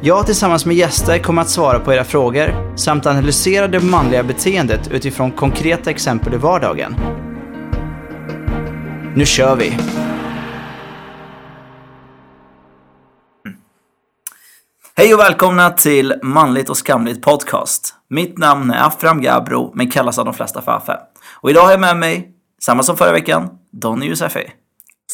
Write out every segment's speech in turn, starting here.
Jag tillsammans med gäster kommer att svara på era frågor samt analysera det manliga beteendet utifrån konkreta exempel i vardagen. Nu kör vi! Hej och välkomna till Manligt och skamligt podcast. Mitt namn är Afram Gabro, men kallas av de flesta för Affe. Och idag har jag med mig, samma som förra veckan, Donny. Stämmer.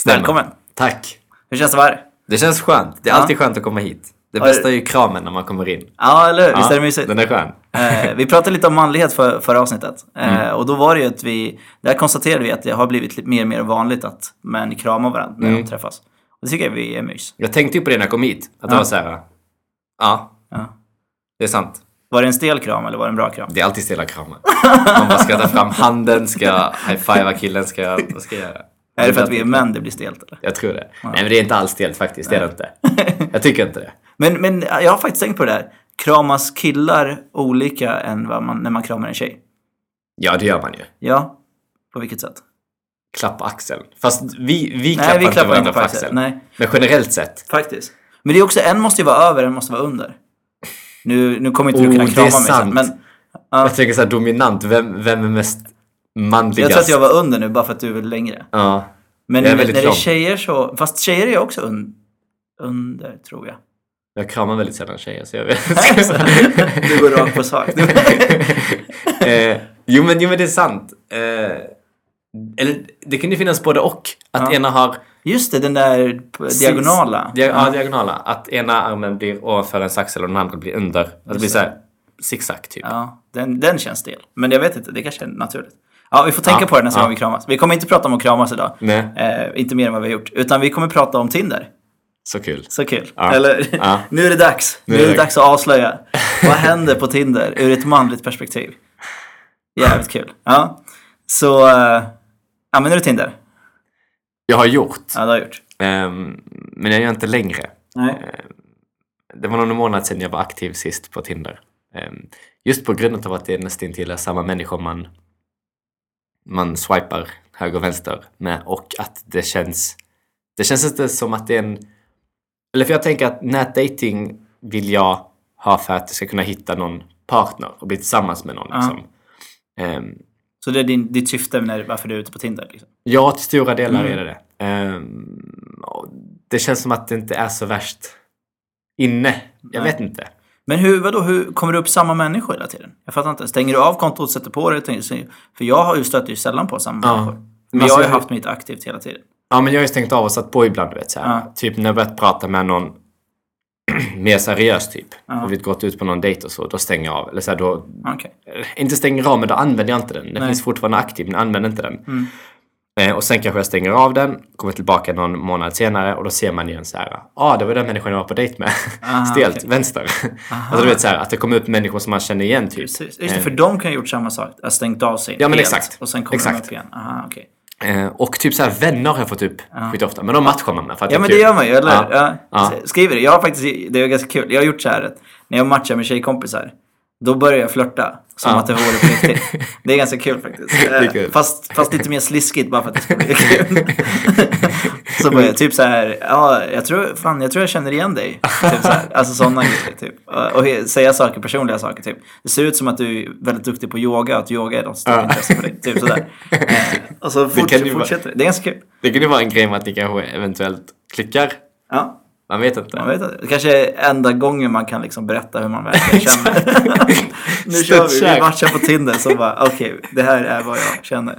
Välkommen! Tack. Hur känns det vara här? Det känns skönt. Det är Ja. alltid skönt att komma hit. Det bästa är ju kramen när man kommer in. Ja, eller hur? Visst är Ja, det mysigt? Den är skön. Eh, vi pratade lite om manlighet för, förra avsnittet. Eh, Mm. Och då var det ju att vi, där konstaterade vi att det har blivit mer och mer vanligt att män kramar varandra när Mm. de träffas. Och det tycker jag vi är mys. Jag tänkte ju på det när jag kom hit. Att det Ja. var så här. Ja, Ja. det är sant. Var det en stel kram eller var det en bra kram? Det är alltid stela kramar. Man bara ska ta fram handen, ska high-fivea killen, ska vad ska jag göra? Är det för att vi är män det blir stelt eller? Jag tror det. Nej men det är inte alls stelt faktiskt. Det är det inte. Jag tycker inte det. Men, men jag har faktiskt tänkt på det där. Kramas killar olika än vad man, när man kramar en tjej? Ja, det gör man ju. Ja. På vilket sätt? Klappa axeln. Fast vi, vi Nej, klappar vi inte klappar varandra inte på axeln. axeln. Nej, Men generellt sett. faktiskt. Men det är också, en måste ju vara över, en måste vara under. Nu, nu kommer inte du Oh, kunna det är krama mig sen, sant. men Ja. Jag tänker så här dominant. Vem, vem är mest manligast? jag tror att jag var under nu bara för att du är längre. Ja. Men Jag är när väldigt det är tjejer så, fast tjejer är också un, under tror jag. Jag kramar väldigt sällan tjejer så jag vet. Du går rakt på sak. eh, jo, men, jo men det är sant. Eh, eller det kan ju finnas både och. Att Ja. ena har... Just det, den där diagonala. Dia, ja, diagonala. Att ena armen blir ovanför ens axel och den andra blir under. Att det blir så här zigzag typ. Ja, den, den känns stel. Men jag vet inte, det kanske är naturligt. Ja, vi får tänka Ja, på det nästa ja. gång vi kramas. Vi kommer inte prata om att kramas idag. Nej, Eh, inte mer än vad vi har gjort. Utan vi kommer prata om Tinder. så kul. Så kul. Ja. Eller, nu är det dags. Nu är det dags att avslöja. Vad händer på Tinder ur ett manligt perspektiv? Jävligt kul. Ja. Så, eh, använder du Tinder? Jag har gjort. Ja, det har gjort. ehm, men jag gör inte längre. Nej. Det var någon månad sedan jag var aktiv sist på Tinder. Ehm, Just på grund av att det är nästan till samma människor man, man swipar höger och vänster med och att det känns det känns inte som att det är en eller för jag tänker att nätdating vill jag ha för att jag ska kunna hitta någon partner och bli tillsammans med någon. Liksom. Ehm, Så det är din, ditt syfte när, varför du är ute på Tinder? Liksom. Ja, till stora delar Mm. är det det. Och det känns som att det inte är så värst inne. Jag Nej. vet inte. Men hur, vadå, hur kommer det upp samma människor hela tiden? Jag fattar inte. Stänger du av kontot, sätter på det? För jag har ju stött ju sällan på samma Ja. människor. Men jag har ju haft mitt aktivt hela tiden. Ja, men jag har ju stängt av och satt på ibland, du vet. Så. Ja. Typ när jag börjat prata med någon mer seriös typ. Ja. Och vi gått ut på någon dejt och så, då stänger jag av. Eller så här, då, Okej. eh, inte stänger av, men då använder jag inte den. Den Nej. finns fortfarande aktiv, men jag använder inte den. Mm. Eh, och sen kanske jag stänger av den, kommer tillbaka någon månad senare och då ser man igen så här. Ja, ah, det var den människan jag var på dejt med. Ah, Stelt, okej. vänster. alltså du vet så här, att det kommer upp människor som man känner igen typ. Precis. Just det, Eh, för de kan ha gjort samma sak. Har stängt av sig Ja, men helt, exakt. Och sen kommer de Exakt. upp igen. Aha, okej. Eh, och typ så här vänner har jag fått upp skitofta. Men de matchar man med för att Ja men det gör man ju, eller Ja. ja. Ja. Skriver det. Jag har faktiskt, det är ganska kul. Jag har gjort så här att när jag matchar med tjejkompisar, då börjar jag flörta. Som Ja. att det vore på riktigt. Det är ganska kul faktiskt. kul. Fast, fast lite mer sliskigt bara för att det ska bli kul. så börjar jag typ så här, ja jag tror, fan jag tror jag känner igen dig. Typ så här. Alltså sådana grejer typ. Och, säga saker, personliga saker typ. Det ser ut som att du är väldigt duktig på yoga, att yoga är något stort Ja. intresse för dig. Typ sådär. Eh, och så ju vara- fortsätter det. Det är ganska kul. Det kan ju vara en grej med att det kanske eventuellt klickar. Ja. Man vet inte. Man vet inte. Kanske är enda gången man kan liksom berätta hur man verkligen känner. nu kör vi, vi matchar på Tinder så bara okej, det här är vad jag känner.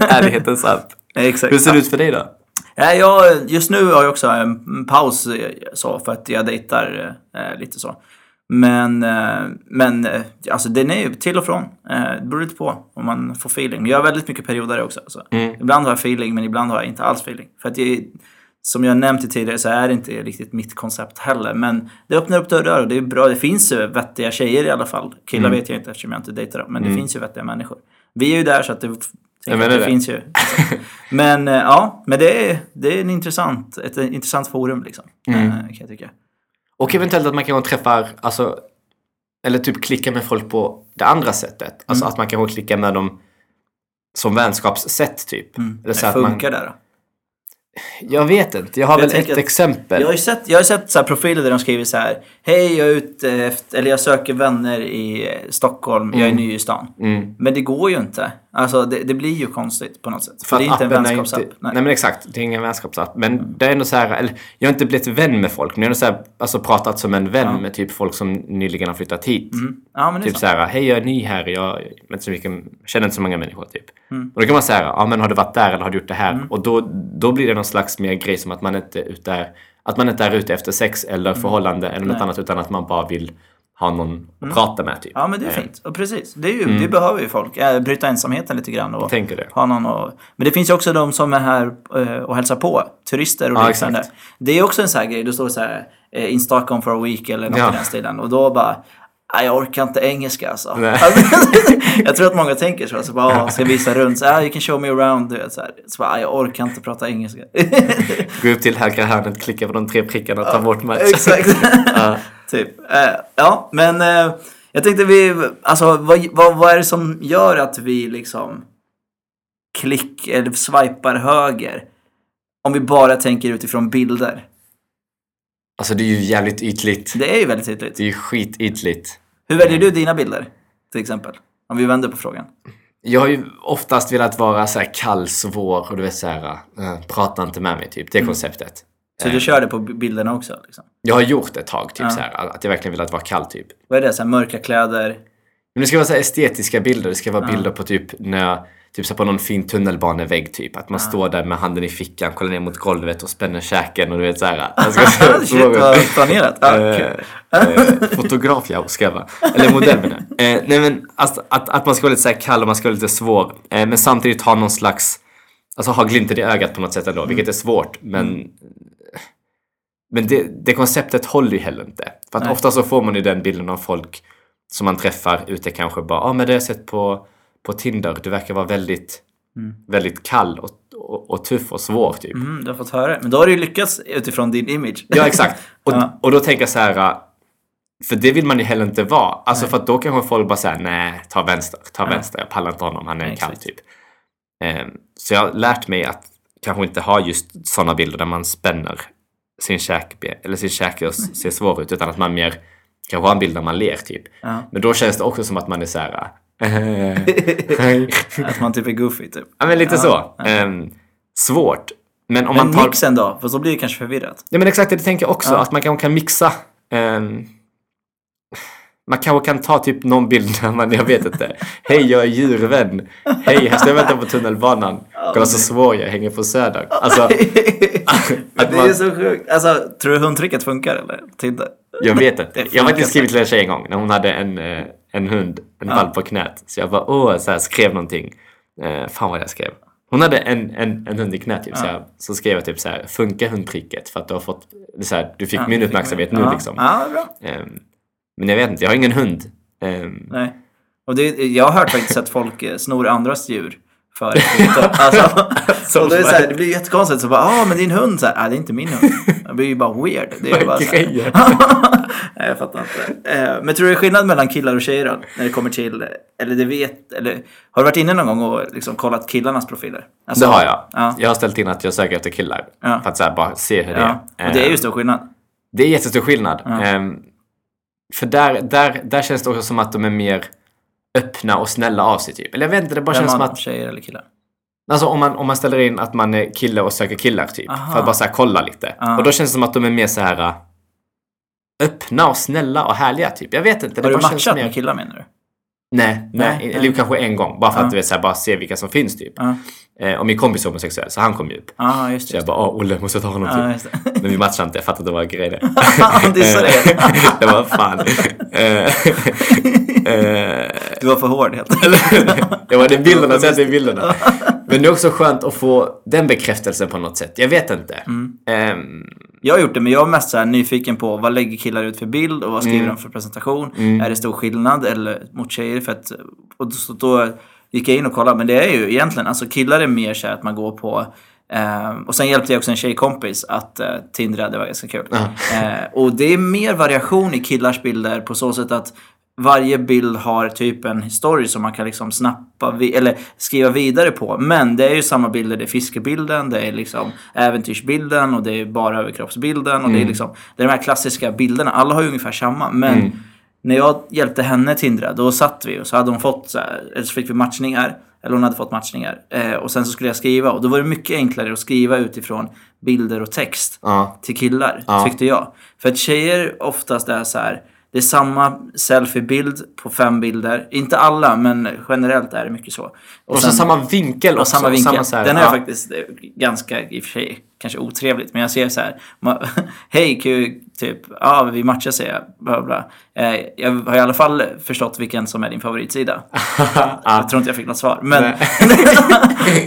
Ärlighetens app. Exakt. Hur ser det ut för dig då? Ja, jag, just nu har jag också en paus så för att jag dejtar eh, lite så. Men, eh, men eh, alltså den är ju till och från. Eh, det beror lite på om man får feeling. Men jag har väldigt mycket perioder också. Alltså. Mm. Ibland har jag feeling men ibland har jag inte alls feeling. För att jag, som jag nämnt tidigare så är det inte riktigt mitt koncept heller. Men det öppnar upp dörrar och det är bra. Det finns ju vettiga tjejer i alla fall. Killar vet jag inte eftersom jag inte dejtar dem. Men det finns ju vettiga människor. Vi är ju där så att det, det, det. finns ju. men eh, ja, men det är, det är en intressant, ett intressant forum liksom. Mm. eh, Kan jag tycka. Och eventuellt att man kanske träffar, alltså, eller typ klicka med folk på det andra sättet. Alltså Mm. att man kanske klickar med dem som vänskapssätt typ. Eller Det så man, funkar där då. Jag vet inte, jag har Jag väl ett att- exempel. Jag har ju sett, jag har sett så profiler där de skriver så här. Hej, jag är ute efter, eller jag söker vänner i eh, Stockholm. Jag är ny i stan. Mm. Men det går ju inte. Alltså det, det blir ju konstigt på något sätt. För, För det är inte en vänskapsapp. Inte, Nej. nej. men exakt, det är ingen vänskapsapp. Men det är ändå så här, eller jag har inte blivit vän med folk, men jag har så här, alltså pratat som en vän med typ folk som nyligen har flyttat hit. Ja, men Typ så. så här, hej jag är ny här, jag inte så mycket, känner inte så många människor typ. Mm. Och då kan man säga, ja men har du varit där eller har du gjort det här? Och då, då blir det någon slags mer grej som att man inte är ute, att man inte är ute efter sex eller förhållande eller något Mm. Nej. annat utan att man bara vill ha någon att prata med typ. Ja, men det är Eh, fint. Och precis. Det, är ju, det behöver ju folk. Äh, bryta ensamheten lite grann. Och Jag tänker det. ha någon och, men det finns ju också de som är här eh, och hälsar på. Turister och Ja, liknande. exakt. Det är också en sån här grej. Då står det så här in Stockholm for a week eller något Ja. i den stilen. Och då bara "Nej, jag orkar inte engelska alltså. Jag tror att många tänker så. så bara, "Ah, ska jag visa runt? Så, ah, you can show me around. Du vet, så här. Så bara, "Ah, jag orkar inte prata engelska. Gå upp till högra hörnet, klicka på de tre prickarna och ta bort match. Exakt. typ. Eh, ja, men eh, jag tänkte vi, alltså vad, vad, vad är det som gör att vi liksom klick eller swipar höger? Om vi bara tänker utifrån bilder. Alltså det är ju jävligt ytligt. Det är ju väldigt tydligt. Det är ju skitytligt. Hur väljer du dina bilder? Till exempel. Om vi vänder på frågan. Jag har ju oftast velat vara så här kall, svår och du vet så här, äh, prata inte med mig typ. Det är konceptet. Så du kör det på bilderna också? Liksom. Jag har gjort det ett tag, typ Ja. så här, att jag verkligen velat vara kall typ. Vad är det? Så här, mörka kläder? Men det ska vara så estetiska bilder. Det ska vara bilder på typ när jag, typ så på någon fin tunnelbanevägg typ. Att man står där med handen i fickan, kollar ner mot golvet och spänner käken och du vet så här. Jag ska se Shit vad planerat. Ja. Eh, eh, fotograf ja, ska jag vara. Eller modell menar jag. eh, Nej men alltså, att, att man ska vara lite så kall och man ska vara lite svår. Eh, men samtidigt ha någon slags, alltså ha glimten i ögat på något sätt ändå. Vilket är svårt. Men, men det, det konceptet håller ju heller inte. För att Nej. ofta så får man ju den bilden av folk som man träffar ute kanske bara, ja ah, men det har jag sett på, på Tinder. Du verkar vara väldigt, väldigt kall och, och, och tuff och svår typ. Mm, du har fått höra det. Men då har du ju lyckats utifrån din image. Ja, exakt. Och, Ja. och då tänker jag så här, för det vill man ju heller inte vara. Alltså för att då kanske folk bara säger nej, ta vänster, ta vänster, jag pallar inte honom, han är en kall typ. Ehm, så jag har lärt mig att kanske inte ha just sådana bilder där man spänner sin käke, eller sin käke ser svår ut, utan att man mer kanske har en bild där man ler typ. Ja. Men då känns det också som att man är så här, äh, Att man typ är goofy typ. ja men lite Ja, så. ja. Ehm, svårt. Men om Men man tar... mixen då? För så blir det kanske förvirrat. Ja men exakt det tänker jag också. Att man kanske kan mixa. ehm, man kanske kan ta typ någon bild när man, jag vet inte. Hej jag är djurvän. Hej här står jag och väntar på tunnelbanan. Kolla så svår jag hänger på Söder. Alltså, att det man, är så sjukt. Alltså, tror du hundtricket funkar eller? Tinder? jag vet inte. Det Jag har faktiskt skrivit till en tjej en gång när hon hade en, eh, en hund, en valp på knät. Så jag bara åh, så här, skrev någonting. Eh, fan vad jag skrev. Hon hade en, en, en hund i knät typ, så, jag, så skrev jag typ så här, funkar hundtricket? För att du har fått, det så här, du fick min uppmärksamhet nu ja. liksom. Ja, bra. Ehm, men jag vet inte, jag har ingen hund. Ehm, Nej. Och det, jag har hört faktiskt att folk eh, snor andras djur för kvitto. Alltså, och då är det, så här, det blir jättekonstigt. Så bara, ah men din hund, så här, ah, det är inte min hund. Det blir ju bara weird. Det är bara så? Nej, jag fattar inte. Eh, Men tror du det är skillnad mellan killar och tjejer då? När det kommer till, eller det vet, eller har du varit inne någon gång och liksom kollat killarnas profiler? Alltså, det har jag. Ja. Jag har ställt in att jag söker efter killar. Ja. För att så här, bara se hur det ja. är. Och det är ju Ehm, stor skillnad. det är jättestor skillnad. Ja. För där, där, där känns det också som att de är mer öppna och snälla av sig typ. Eller jag vet inte, det bara Vem känns som man, att... Tjejer eller killar? Alltså om man, om man ställer in att man är kille och söker killar typ. Aha. För att bara så här, kolla lite. Ja. Och då känns det som att de är mer så här äh, öppna och snälla och härliga typ. Jag vet inte. Har det du matchat mer... med killar menar du? Nej, nej, Nej, eller kanske en gång. Bara för Ja. att du vet, så här, bara se vilka som finns typ. Ja, Eh, och min kompis är homosexuell så han kom ju upp. ja just Så jag det. bara, åh Olle, måste ta honom Ja, typ. just. Men vi matchade inte, jag fattade att det var en grej det. Han dissade dig. det var fan. Eh, eh, Du var för hård helt enkelt. det var det bilderna, säg att det är bilderna. Men det är också skönt att få den bekräftelsen på något sätt. Jag vet inte. Mm. Ehm, Jag har gjort det, men jag är mest så nyfiken på vad lägger killar ut för bild och vad skriver Mm. de för presentation? Är det stor skillnad eller mot tjejer? För att, och då gick jag in och kollade, men det är ju egentligen, alltså killar är mer så att man går på eh, och sen hjälpte jag också en tjejkompis att eh, tindra, det var ganska kul. Eh, och det är mer variation i killars bilder på så sätt att varje bild har typ en historia som man kan liksom snappa, vi- eller skriva vidare på. Men det är ju samma bilder, det är fiskebilden, det är liksom äventyrsbilden och det är bara överkroppsbilden och det är liksom, det är de här klassiska bilderna. Alla har ju ungefär samma, men när jag hjälpte henne tindra, då satt vi och så hade hon fått, så här, eller så fick vi matchningar, eller hon hade fått matchningar. Eh, och sen så skulle jag skriva och då var det mycket enklare att skriva utifrån bilder och text ja. till killar, Ja. tyckte jag. För att tjejer oftast är så här, det är samma selfiebild på fem bilder. Inte alla, men generellt är det mycket så. Och, så samma vinkel och också. samma vinkel. så här, Den är ja. faktiskt eh, ganska, i och för sig, kanske otrevligt. Men jag ser så här, hej kul, typ, ja vi matchar säger jag, bla bla. Eh, jag har i alla fall förstått vilken som är din favoritsida. Jag tror inte jag fick något svar. Men,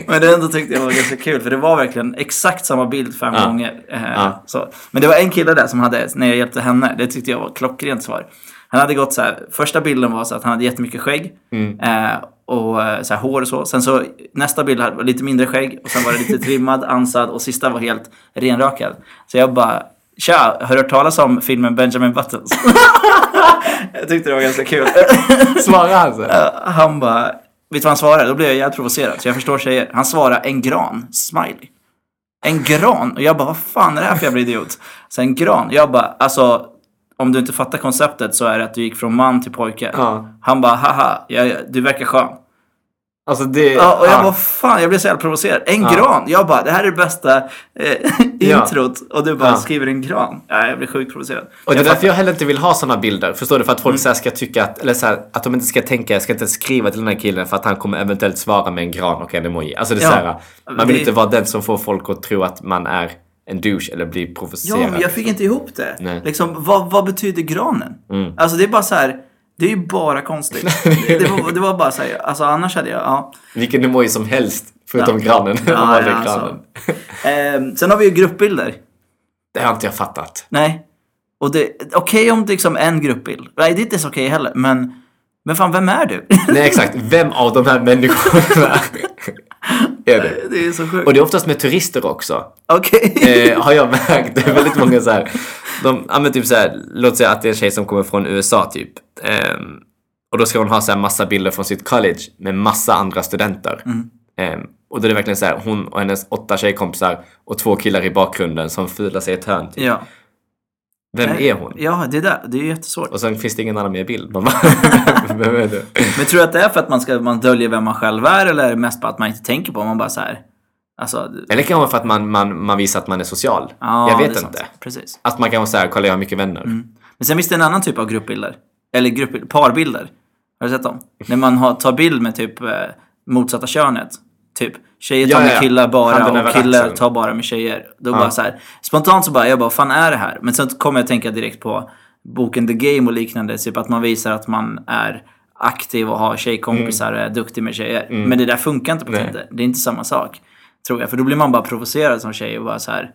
men det ändå tyckte jag var ganska kul. För det var verkligen exakt samma bild fem Ja. gånger. Eh, Ja. så. Men det var en kille där som hade, när jag hjälpte henne, det tyckte jag var klockrent svar. Han hade gått så här, första bilden var så att han hade jättemycket skägg. Mm. Eh, och eh, så här, hår och så. Sen så nästa bild hade lite mindre skägg. Och sen var det lite trimmad, ansad och sista var helt renrakad. Så jag bara, tja, har du hört talas om filmen Benjamin Buttons? jag tyckte det var ganska kul. Svarar han så? Eh, han bara, vet du vad han svarade? Då blev jag jävligt provocerad. Så jag förstår tjejer. Han svarade en gran, smiley. En gran? Och jag bara, vad fan är det här för jävla idiot? Så en gran. Jag bara, alltså om du inte fattar konceptet så är det att du gick från man till pojke. Ja. Han bara, haha, ja, ja, du verkar skön. Alltså det... Ja, och jag ja. bara, fan, jag blev så jävla provocerad. En Ja. gran! Jag bara, det här är det bästa eh, Ja. introt. Och du bara Ja. skriver en gran. Ja, jag blir sjukt provocerad. Och det är därför jag heller inte vill ha sådana bilder. Förstår du? För att Mm. folk så här ska tycka att, eller så här, att de inte ska tänka, jag ska inte skriva till den här killen för att han kommer eventuellt svara med en gran och en emoji. Alltså det är Ja. så här, man vill Det- inte vara den som får folk att tro att man är en douche eller blir Ja, provocerad. men jag fick inte ihop det. Nej. Mm. Liksom, vad, vad betyder granen? Alltså det är bara så här, det är ju bara konstigt. det, var, det var bara så här, alltså annars hade jag, ja. Vilken emoji som helst, förutom Ja. granen. Ja, ja, alltså. granen. Ehm, sen har vi ju gruppbilder. Det har inte jag fattat. Nej. Och det, okej om det är liksom en gruppbild. Nej, det är inte så okej heller. Men, men fan, vem är du? Nej exakt, vem av de här människorna är det? det är så sjukt. Och det är oftast med turister också. Okej. eh, har jag märkt. Det är väldigt många så här. De, ja, men typ så här, låt säga att det är en tjej som kommer från USA typ. Ehm, och då ska hon ha så här massa bilder från sitt college med massa andra studenter. Ehm, och då är det verkligen så här, hon och hennes åtta tjejkompisar och två killar i bakgrunden som filar sig i ett hörn. Typ. Ja. Vem är hon? Ja, det är det. Det är jättesvårt. Och sen finns det ingen annan med i bild. Man bara, vem är du? Men tror du att det är för att man, ska, man döljer vem man själv är eller är det mest bara att man inte tänker på Man bara så här. Alltså, Eller kan det vara för att man, man, man visar att man är social. ja, jag vet inte. Precis. Att man kan vara så här, kolla jag har mycket vänner. Men sen finns det en annan typ av gruppbilder. Eller gruppbild, parbilder. Har du sett dem? När man har, tar bild med typ eh, motsatta könet. Typ tjejer tar Ja, med ja, ja. killar bara och killar axeln. tar bara med tjejer. Då bara så här, spontant så bara, jag bara, vad fan är det här? Men sen kommer jag tänka direkt på boken The Game och liknande. Typ att man visar att man är aktiv och har tjejkompisar och är duktig med tjejer. Men det där funkar inte på Mm. Tinder. Det är inte samma sak. Tror jag. För då blir man bara provocerad som tjej och bara så här.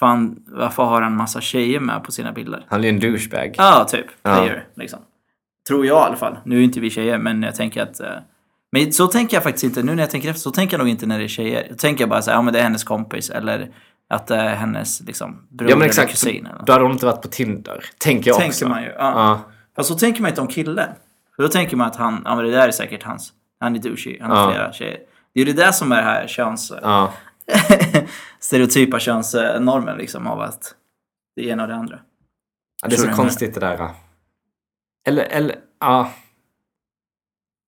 Fan, varför har han massa tjejer med på sina bilder? Han är en douchebag. Ja, typ. Ja. Player, liksom. Tror jag i alla fall. Nu är inte vi tjejer, men jag tänker att... men så tänker jag faktiskt inte. Nu när jag tänker efter så tänker jag nog inte när det är tjejer. Jag tänker bara så här, ja men det är hennes kompis eller att det är hennes liksom bror Ja men eller exakt. kusin. Eller. Då hade hon inte varit på Tinder. Tänker jag tänker också. man ju. Ja. Ja. Fast så tänker man inte om killen. För då tänker man att han, ja men det där är säkert hans. Han är douchey, han har Ja. flera tjejer. Det är ju det där som är det här köns... Ja. stereotypa könsnormen liksom av att det ena och det andra. Ja, det är så konstigt det där. Eller, eller, ja.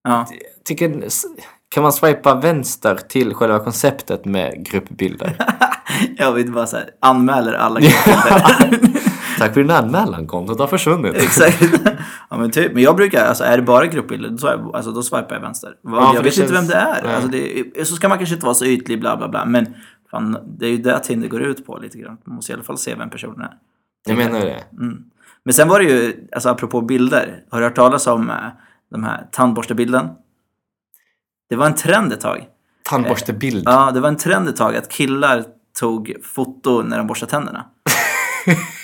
Ja. Tycker, kan man swipa vänster till själva konceptet med gruppbilder? Jag vill bara säga anmäler alla grupper. Tack för din anmälan, kontot har försvunnit. Exakt. Ja men typ. Men jag brukar, alltså är det bara gruppbilder, då, alltså, då swipar jag vänster. Ja, jag vet inte vem känns- det är. Nej. Alltså, det. Så ska man kanske inte vara så ytlig, bla bla bla. Men fan, det är ju det Tinder går ut på lite grann. Man måste i alla fall se vem personen är. Jag menar det. Men sen var det ju, alltså apropå bilder. Har du hört talas om eh, de här tandborstebilden? Det var en trend ett tag. Tandborstebild. Ja, det var en trend ett tag att killar tog foto när de borstade tänderna.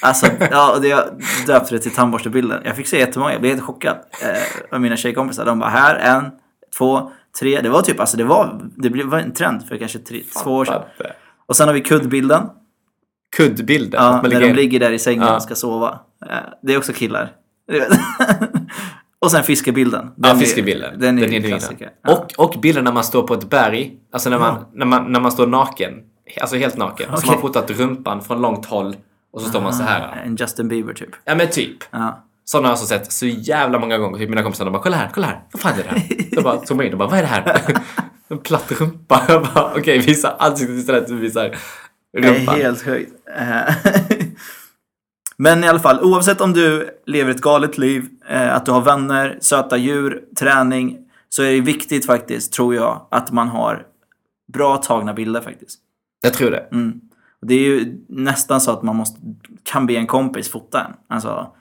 Alltså, ja, och det, jag döpte det till tandborstebilden. Jag fick se jättemånga, jag blev helt chockad eh, av mina tjejkompisar. De bara, här, en, två, tre. Det var typ, alltså det var, det blev- var en trend för kanske tre, två år sedan. Och sen har vi kuddbilden. Kuddbilden. Ja, när ligger- de ligger där i sängen Ja. och ska sova. Eh, Det är också killar. och sen fiskebilden. Ja, Den är- fiskebilden. Den är, Den är en den klassiker. Och, och bilden när man står på ett berg. Alltså när man, när man, när man står naken. Alltså helt naken. Så Okej. man har fotat rumpan från långt håll. Och så står man så här. En Justin Bieber typ. Ja men typ. Ja. Sådana har jag alltså sett så jävla många gånger. Typ mina kompisar de bara kolla här, kolla här. Vad fan är det här? Så bara zoomar in och bara vad är det här? En platt rumpa. Jag bara okej visa ansiktet istället för att visa Det är rumpan. helt sjukt. Men i alla fall, oavsett om du lever ett galet liv, eh, att du har vänner, söta djur, träning, så är det viktigt faktiskt, tror jag, att man har bra tagna bilder faktiskt. Jag tror det. Mm. Det är ju nästan så att man måste, kan be en kompis fota en. Alltså,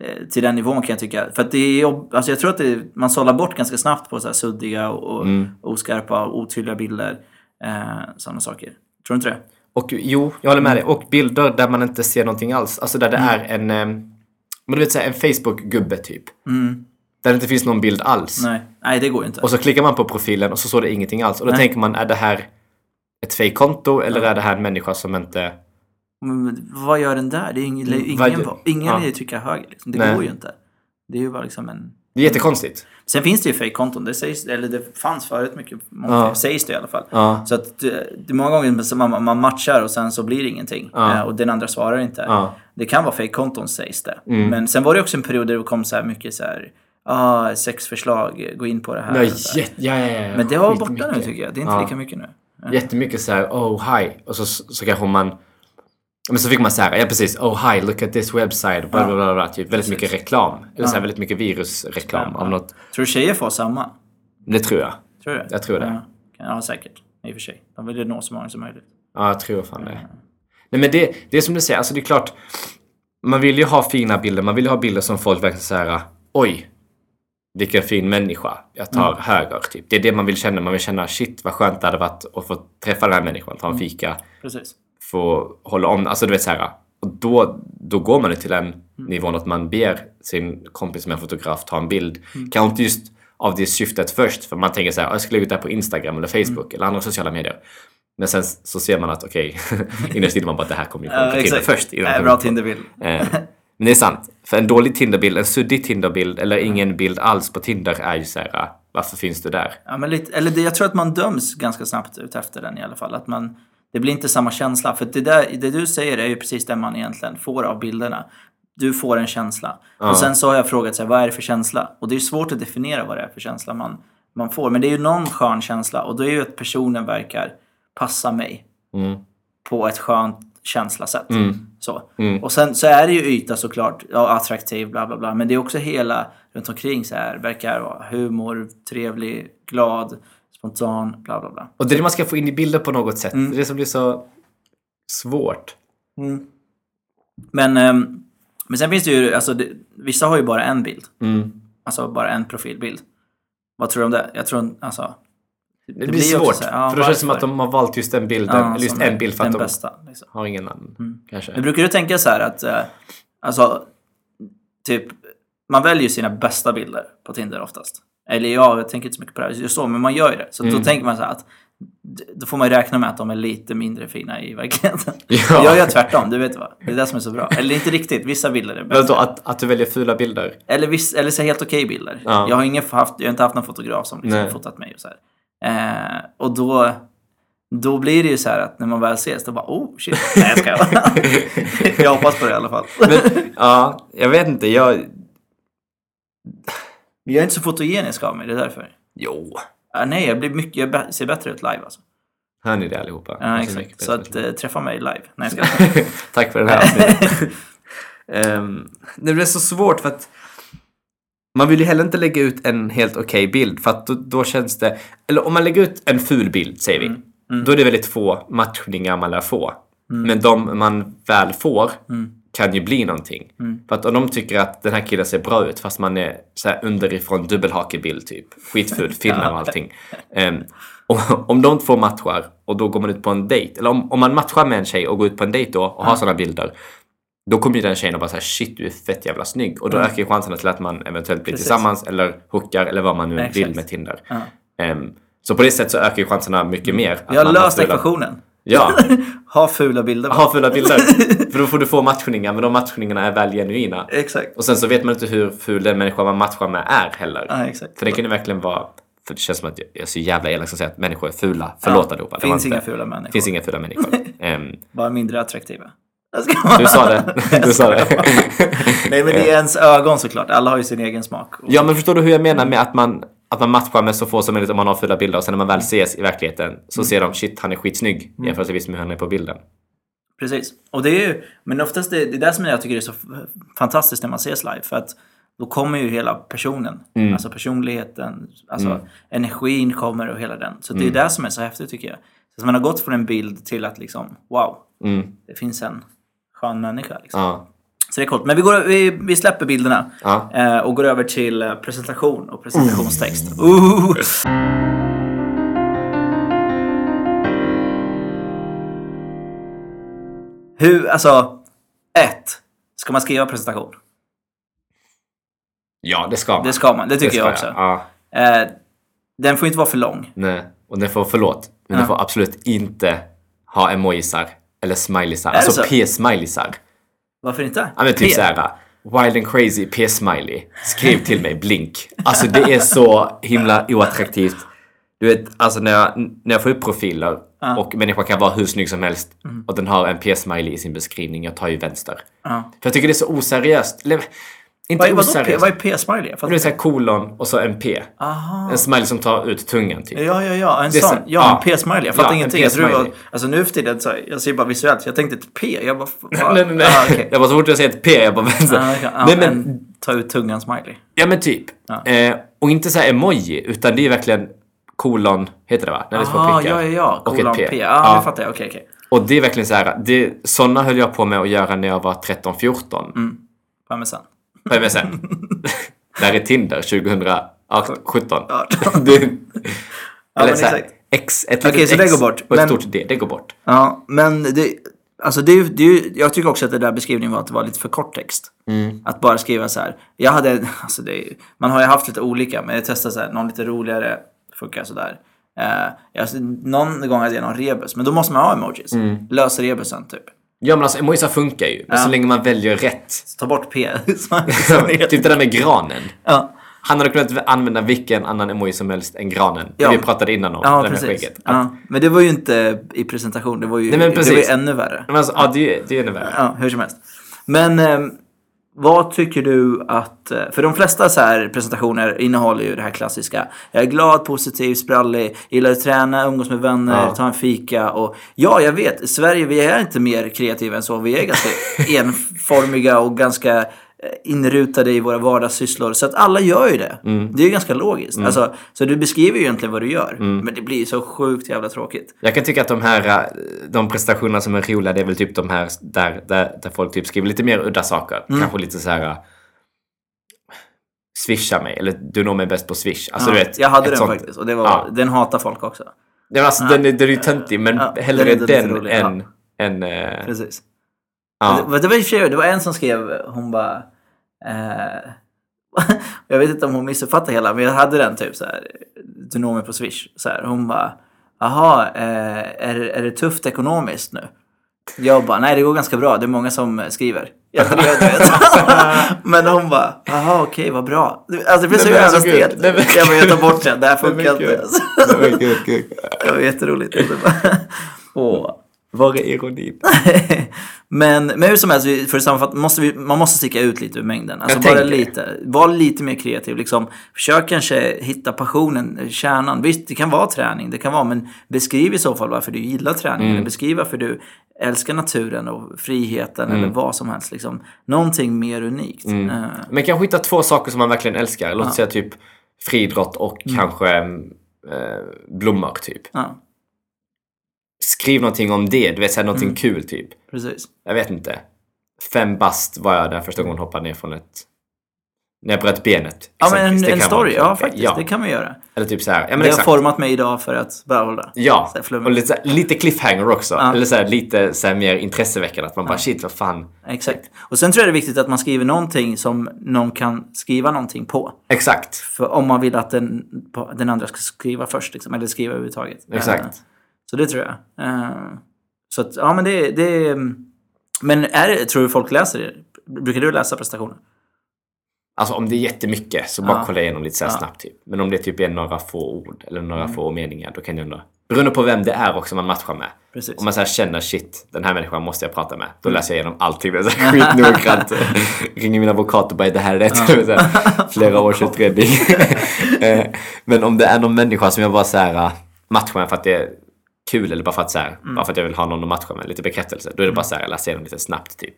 eh, till den nivån kan jag tycka. För att det är, jobb- alltså jag tror att det, man sållar bort ganska snabbt på så här suddiga och, och Mm. oskarpa och otydliga bilder. Eh, sådana saker. Tror du inte det? Och jo, jag håller med dig. Och bilder där man inte ser någonting alls. Alltså där det är en, eh, men du vet säga en Facebook-gubbe typ. Där det inte finns någon bild alls. Nej, Nej det går inte. Och så klickar man på profilen och så står det ingenting alls. Och då Nej. tänker man, är det här ett fake-konto eller är det här en människa som inte... Men vad gör den där? Det är ingen, ingen, Vad- ingen, ingen ja. lär ju trycka höger. Liksom. Det Nej. går ju inte. Det är ju bara liksom en... Det är jättekonstigt. Sen finns det ju fake-konton. Det, sägs, eller det fanns förut mycket. Många Ja. sägs det i alla fall. Ja. Så att det, det är många gånger som man, man matchar och sen så blir det ingenting. Ja. Eh, och den andra svarar inte. Ja. Det kan vara fake-konton sägs det. Mm. Men sen var det också en period där det kom så här mycket så här. Ah, sexförslag, gå in på det här. Ja, här. jätte, ja, ja, ja. Men det var borta nu tycker jag. Det är inte Ja. lika mycket nu. Jättemycket så här, oh hi. Och så, så kanske man... Men så fick man så här, ja precis, oh hi, look at this website, bla bla bla, bla typ väldigt mycket reklam. Eller så här, väldigt mycket virusreklam Ja. av något. Tror du tjejer får samma? Det tror jag. Tror du det? Jag tror det. Ja, ja säkert. I och för sig. De vill ju nå så många som möjligt. Ja, jag tror fan det. Nej men det, det är som du säger, alltså det är klart. Man vill ju ha fina bilder, man vill ju ha bilder som folk verkligen säger oj, vilken fin människa. Jag tar Mm. höger, typ. Det är det man vill känna. Man vill känna shit vad skönt det hade varit att få träffa den här människan, ta en Mm. fika, Precis. Få hålla om, alltså du vet så här. Och då, då går man till den Mm. nivån att man ber sin kompis som är fotograf ta en bild. Mm. Kanske inte just av det syftet först, för man tänker så här, "Ah, jag ska lägga ut det här på Instagram eller Facebook Mm. eller andra sociala medier. Men sen så ser man att okej, innerst inne man bara att det här kommer ju Ja, från Tinder först. innan det bra på- Tinderbild. Eh, Men det är sant. För en dålig Tinderbild, en suddig Tinderbild eller ingen bild alls på Tinder är ju så här, ah, varför finns du där? Ja, men lite, eller det, jag tror att man döms ganska snabbt ut efter den i alla fall. Att man, det blir inte samma känsla. För det, där, det du säger är ju precis det man egentligen får av bilderna. Du får en känsla. Och sen så har jag frågat här, vad är det för känsla? Och det är svårt att definiera vad det är för känsla man, man får. Men det är ju någon skön känsla. Och då är ju att personen verkar passa mig. Mm. På ett skönt känslasätt. Mm. Så. Mm. Och sen så är det ju yta såklart, ja, attraktiv, bla bla bla. Men det är också hela runt omkring så här, verkar vara humor, trevlig, glad, spontan, bla bla bla. Och det är det man ska få in i bilder på något sätt. Mm. Det är det som blir så svårt. Men, ehm, men sen finns det ju, alltså det, vissa har ju bara en bild. Mm. Alltså bara en profilbild. Vad tror du om det? Jag tror, alltså... Det, blir blir också svårt. här, ja, för då känns det som att de har valt just den bilden. Ja, eller just en bild för den att de bästa. Liksom. har ingen annan. Kanske. Men brukar du tänka så här att, eh, alltså, typ, man väljer ju sina bästa bilder på Tinder oftast. Eller ja, jag tänker inte så mycket på det här så, men man gör ju det. Så Mm. då tänker man så här att, då får man ju räkna med att de är lite mindre fina i verkligheten. Ja. Jag gör tvärtom, du vet vad. Det är det som är så bra. Eller inte riktigt, vissa bilder är Men bäst. då, att, att du väljer fula bilder. Eller, viss, eller så helt okej bilder. Ja. Jag, har ingen haft, jag har inte haft någon fotograf som liksom fotat mig och så. Eh, och då, då blir det ju så här att när man väl ses, då bara oh shit. Nej jag skojar. jag hoppas på det i alla fall. Men, ja, jag vet inte. Jag... Men jag är inte så fotogenisk av mig, det är därför. Jo. Ah, nej, jag, blir mycket, jag ser bättre ut live alltså. Hör ni det allihopa? Ja, Alltså, exakt. Så att, eh, träffa mig live. Nej, jag ska Tack för den här avsnittet. um, det blir så svårt för att man vill ju heller inte lägga ut en helt okej bild för att då, då känns det... Eller om man lägger ut en ful bild, säger vi. Då är det väldigt få matchningar man lär få. Men de man väl får kan ju bli någonting. För att om de tycker att den här killen ser bra ut fast man är så här underifrån dubbelhakebild typ. Skitful, finnar och allting. Ehm, om, om de två matchar och då går man ut på en dejt, eller om, om man matchar med en tjej och går ut på en dejt då och har sådana bilder, då kommer ju den tjejen och bara säga shit du är fett jävla snygg och då ökar ju chanserna till att man eventuellt blir Precis. tillsammans eller hookar eller vad man nu Exakt. vill med Tinder. Ja. Ehm, så på det sättet så ökar ju chanserna mycket mer. att Vi har löst ekvationen. Ja, Ha fula bilder. ha fula bilder. För då får du få matchningar, men de matchningarna är väl genuina. Exakt. Och sen så vet man inte hur ful den människa man matchar med är heller. Ja, exakt. För det kan ju verkligen vara... För det känns som att jag är så jävla elak som säger att människor är fula. Förlåt allihopa. det var Finns inte- inga fula människor. finns inga fula människor. Ehm, Bara mindre attraktiva. Du sa det. Du sa det. Nej men det är ens ögon såklart. Alla har ju sin egen smak. Ja, men förstår du hur jag menar med att man, att man matchar med så få som möjligt om man har fula bilder och sen när man väl ses i verkligheten så ser de shit, han är skitsnygg jämfört med hur han är på bilden. Precis. Och det är ju, men oftast det, det är det som jag tycker är så fantastiskt när man ses live. För att då kommer ju hela personen. Mm. Alltså personligheten, alltså energin kommer och hela den. Så det är Mm. det som är så häftigt tycker jag. Så man har gått från en bild till att liksom, wow, Mm. det finns en skön människa. Liksom. Ja. Så det är coolt. Men vi, går, vi, vi släpper bilderna Ja. eh, och går över till eh, presentation och presentationstext. Ooh. Hur, alltså, ett. Ska man skriva presentation? ja, det ska man. Det ska man, det tycker ska jag också. Ja. Eh, den får inte vara för lång. Nej. Och den får, förlåt, men den Ja. får absolut inte ha emojisar eller smileysar. det Alltså så? p-smileysar. Varför inte? Ja men typ såhär, wild and crazy p-smiley. Skriv till mig, blink. Alltså det är så himla oattraktivt. Du vet, alltså när jag, när jag får upp profiler och människan kan vara hur snygg som helst och den har en p-smiley i sin beskrivning, jag tar ju vänster. Ja. För jag tycker det är så oseriöst. Inte Vad är, vadå P? oseriöst. Vad är P-smiley? Det är såhär kolon och så en p. Aha. En smiley som tar ut tungan typ. Ja, ja, ja. En är sån. så- Ja, en P-smiley. Jag fattar Ja, en ingenting. Jag tror var, alltså nu för tiden, så jag ser bara visuellt. så Jag tänkte ett P. Jag bara... va? nej, nej, nej. Ah, okej. Jag bara så fort jag säger ett p, jag bara vänster. Ah, okej. Ja, nej men en ta ut tungan smiley. Ja men typ. Ja. Eh, och inte så här emoji, utan det är verkligen kolon, heter det va? När det är prickar. ja, ja, ja. Och Kolon ett P. Ja, Ja. nu fattar jag. Okej, okej. Och det är verkligen så här, det, sådana höll jag på med att göra när jag var 13-14. Mm. På MSN. På MSN. Där är Tinder 2017. Ja. Det- Eller men så här, exakt. X, ett litet så det går bort. och ett Men- stort D, det går bort. Ja, men det... Alltså det, det jag tycker också att det där beskrivningen var att det var lite för kort text. Mm. Att bara skriva så här. Jag hade, alltså det man har ju haft lite olika, men jag testade så här, någon lite roligare funkar sådär. Eh, jag, någon gång hade jag någon rebus, men då måste man ha emojis. Mm. Lös rebusen typ. Ja men alltså emojisar funkar ju, men Ja. så länge man väljer rätt. Ta bort P. typ det där med granen. ja. Han hade kunnat använda vilken annan emoji som helst än granen. Ja. vi pratade innan om. Ja, det med precis. skägget. Ja. Men det var ju inte i presentation, det var ju, Nej, men det var ju precis. ännu värre. Men alltså, ja, det, är- det är ännu värre. Ja, hur som helst. Men ehm, vad tycker du att... eh, För de flesta så här presentationer innehåller ju det här klassiska. Jag är glad, positiv, sprallig, gillar att träna, umgås med vänner, Ja. ta en fika och... Ja, jag vet. I Sverige, vi är inte mer kreativa än så. Vi är ganska enformiga och ganska inrutade i våra vardagssysslor. Så att alla gör ju det. Mm. Det är ju ganska logiskt. Alltså, så du beskriver ju egentligen vad du gör. Mm. Men det blir så sjukt jävla tråkigt. Jag kan tycka att de här eh, de prestationerna som är roliga, det är väl typ de här där, där, där folk typ skriver lite mer udda saker. Mm. Kanske lite så här eh, Swisha mig, eller du når mig bäst på swish. Alltså Ja, du vet. jag hade den sånt- faktiskt och det var, Ja. den hatar folk också. Ja, alltså, den, är- den är ju töntig, men Ja, hellre den den än... än eh, Precis. ja. Det, det, var det var en som skrev, hon bara... Eh, jag vet inte om hon missuppfattade hela, men jag hade den typ så här. Du når mig på Swish. Så här, hon bara, jaha, eh, är, är det tufft ekonomiskt nu? Jag bara, nej det går ganska bra, det är många som eh, skriver. Jag vet. men hon bara, jaha okej vad bra. Alltså det blev så jävla alltså, stelt. Jag bara, jag tar bort den, det här funkar inte. Det var jätteroligt. Åh. Var är ironin? men, men hur som helst, för att sammanfatta, måste vi, man måste sticka ut lite ur mängden. Alltså Jag bara lite. Var lite mer kreativ. Liksom, försök kanske hitta passionen, kärnan. Visst, det kan vara träning, det kan vara, men beskriv i så fall varför du gillar träning. Mm. Eller beskriv varför du älskar naturen och friheten Mm. eller vad som helst. Liksom. Någonting mer unikt. Eh, Men kanske hitta två saker som man verkligen älskar. Låt säga typ friidrott och Mm. kanske eh, blommor typ. ja, Skriv någonting om det, du vet säga någonting Mm. kul typ. precis. Jag vet inte. Fem bast var jag där första gången hoppade ner från ett när jag bröt benet. Ja, men en, en story. Ja, faktiskt. grej. Det kan man göra. Eller typ så här. Ja, men det har exakt. format mig idag för att behålla. Ja, Så här flummigt. och lite, lite cliffhanger också. Ja. Eller så här, lite så här, mer intresseväckande. Att man bara shit, vad fan. Exakt. Och sen tror jag det är viktigt att man skriver någonting som någon kan skriva någonting på. Exakt. För om man vill att den, den andra ska skriva först, liksom, eller skriva överhuvudtaget. Exakt. Eh, Så det tror jag. Eh, Så att, ja men det, det är... Men är det, tror du folk läser det? Brukar du läsa prestationer? Alltså om det är jättemycket så bara Ja. kolla igenom lite så här Ja. snabbt. Typ. Men om det typ är några få ord eller några Mm. få meningar då kan jag ändå... Beroende på vem det är också man matchar med. Precis. Om man så känner shit, den här människan måste jag prata med. Då Mm. läser jag igenom allting. Så här skitnoggrant. Ringer min advokat och bara det här är rätt. Så här, Flera års utredning. Eh, Men om det är någon människa som jag bara så här äh, matchar med för att det är kul eller bara för att så här, Mm. bara för att jag vill ha någon att matcha med, lite bekräftelse. Då är det bara så här, jag läser igenom lite snabbt typ.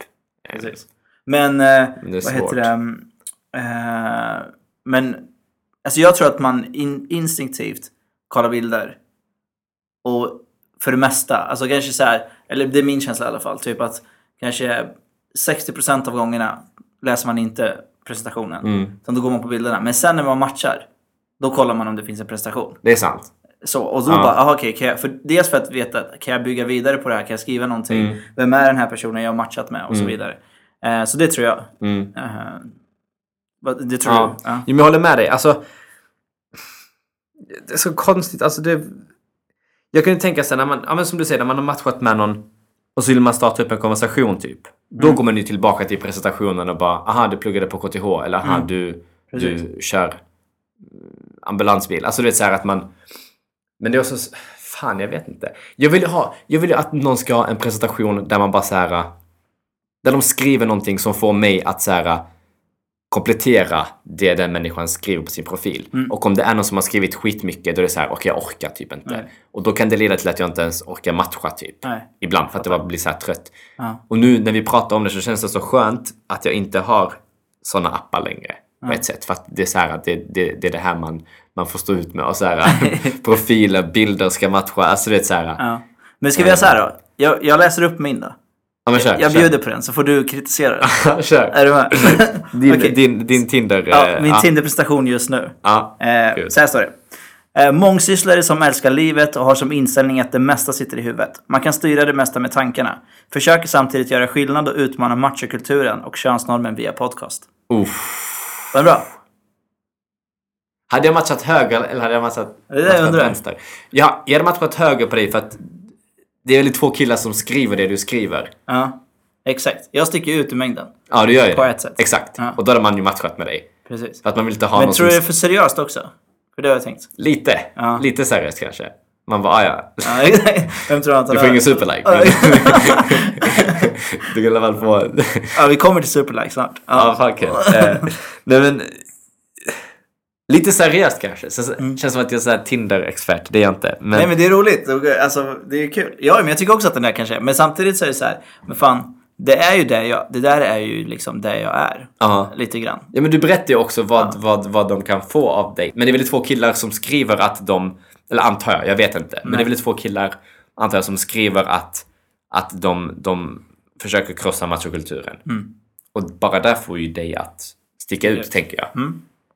Precis. Men, eh, är vad svårt. heter det? Eh, men alltså jag tror att man in, instinktivt kollar bilder. Och för det mesta, alltså kanske så här, eller det är min känsla i alla fall, typ att kanske 60% av gångerna läser man inte presentationen. Mm. Utan då går man på bilderna. Men sen när man matchar, då kollar man om det finns en prestation. Det är sant. Så, och då Ja. bara, aha, okej, jag, för dels för att veta, kan jag bygga vidare på det här? Kan jag skriva någonting? Mm. Vem är den här personen jag har matchat med? Och så vidare. Eh, så det tror jag. Mm. Eh, det tror Ja. du? Ja. Jag håller med dig. Alltså, det är så konstigt. Alltså, det... Jag kan ju tänka sig när man, ja, men som du säger, när man har matchat med någon och så vill man starta upp en konversation typ. Då Mm. går man ju tillbaka till presentationen och bara, aha, du pluggade på KTH eller aha, du, Mm. Precis. du kör mm, ambulansbil. Alltså du vet så här att man... Men det är också... Fan, jag vet inte. Jag vill ju ha... Jag vill ju att någon ska ha en presentation där man bara så här... Där de skriver någonting som får mig att så här komplettera det den människan skriver på sin profil. Mm. Och om det är någon som har skrivit skitmycket då är det så här, okej jag orkar typ inte. Nej. Och då kan det leda till att jag inte ens orkar matcha typ. Nej. Ibland för att det bara blir så här trött. Ja. Och nu när vi pratar om det så känns det så skönt att jag inte har sådana appar längre. På ett sätt. För att det är så här att det, det, det är det här man, man får stå ut med. Och så här, profiler, bilder ska matcha. Alltså det är så här. Ja, Ja. Men ska vi göra så här då? Jag, jag läser upp min då. men kör. Jag kör. bjuder på den så får du kritisera den. kör. är du med? Din, Okej. din, din Tinder. Ja, eh, min ja. Tinder-prestation just nu. Ja. Eh, så här står det. Eh, mångsysslare som älskar livet och har som inställning att det mesta sitter i huvudet. Man kan styra det mesta med tankarna. Försöker samtidigt göra skillnad och utmana machokulturen och könsnormen via podcast. Uff. Var det bra? Hade jag matchat höger eller hade jag matchat, Det matchat undrar. vänster? Ja, jag hade matchat höger på dig för att det är väl två killar som skriver det du skriver. Ja, exakt. Jag sticker ut ur mängden. Ja, du gör ju På det. ett sätt. Exakt. Ja. Och då hade man ju matchat med dig. Precis. För att man vill inte ha Men tror du det är för seriöst också? För det har jag tänkt. Lite. Ja. Lite seriöst kanske. Man bara, ah, ja. Vem tror han Du får ingen superlike. Du kan i alla fall få... Ja, vi kommer till superlike snart. ja, Ja. fan kul. Eh, Nej men... Lite seriöst kanske. Så, Känns som att jag är Tinder-expert. Det är jag inte. Men, Mm. Nej men det är roligt. Alltså, det är kul. Ja, men jag tycker också att den där kanske är. Men samtidigt så är det så här. Men fan, det är ju det jag... Det där är ju liksom det jag är. Ja. Lite grann. Ja men du berättar ju också vad, vad, vad de kan få av dig. Men det är väl två killar som skriver att de, eller antar jag, jag vet inte. Men det är väl två killar, antar jag, som skriver att, att de, de försöker krossa machokulturen. Och bara där får ju dig att sticka ut, tänker jag.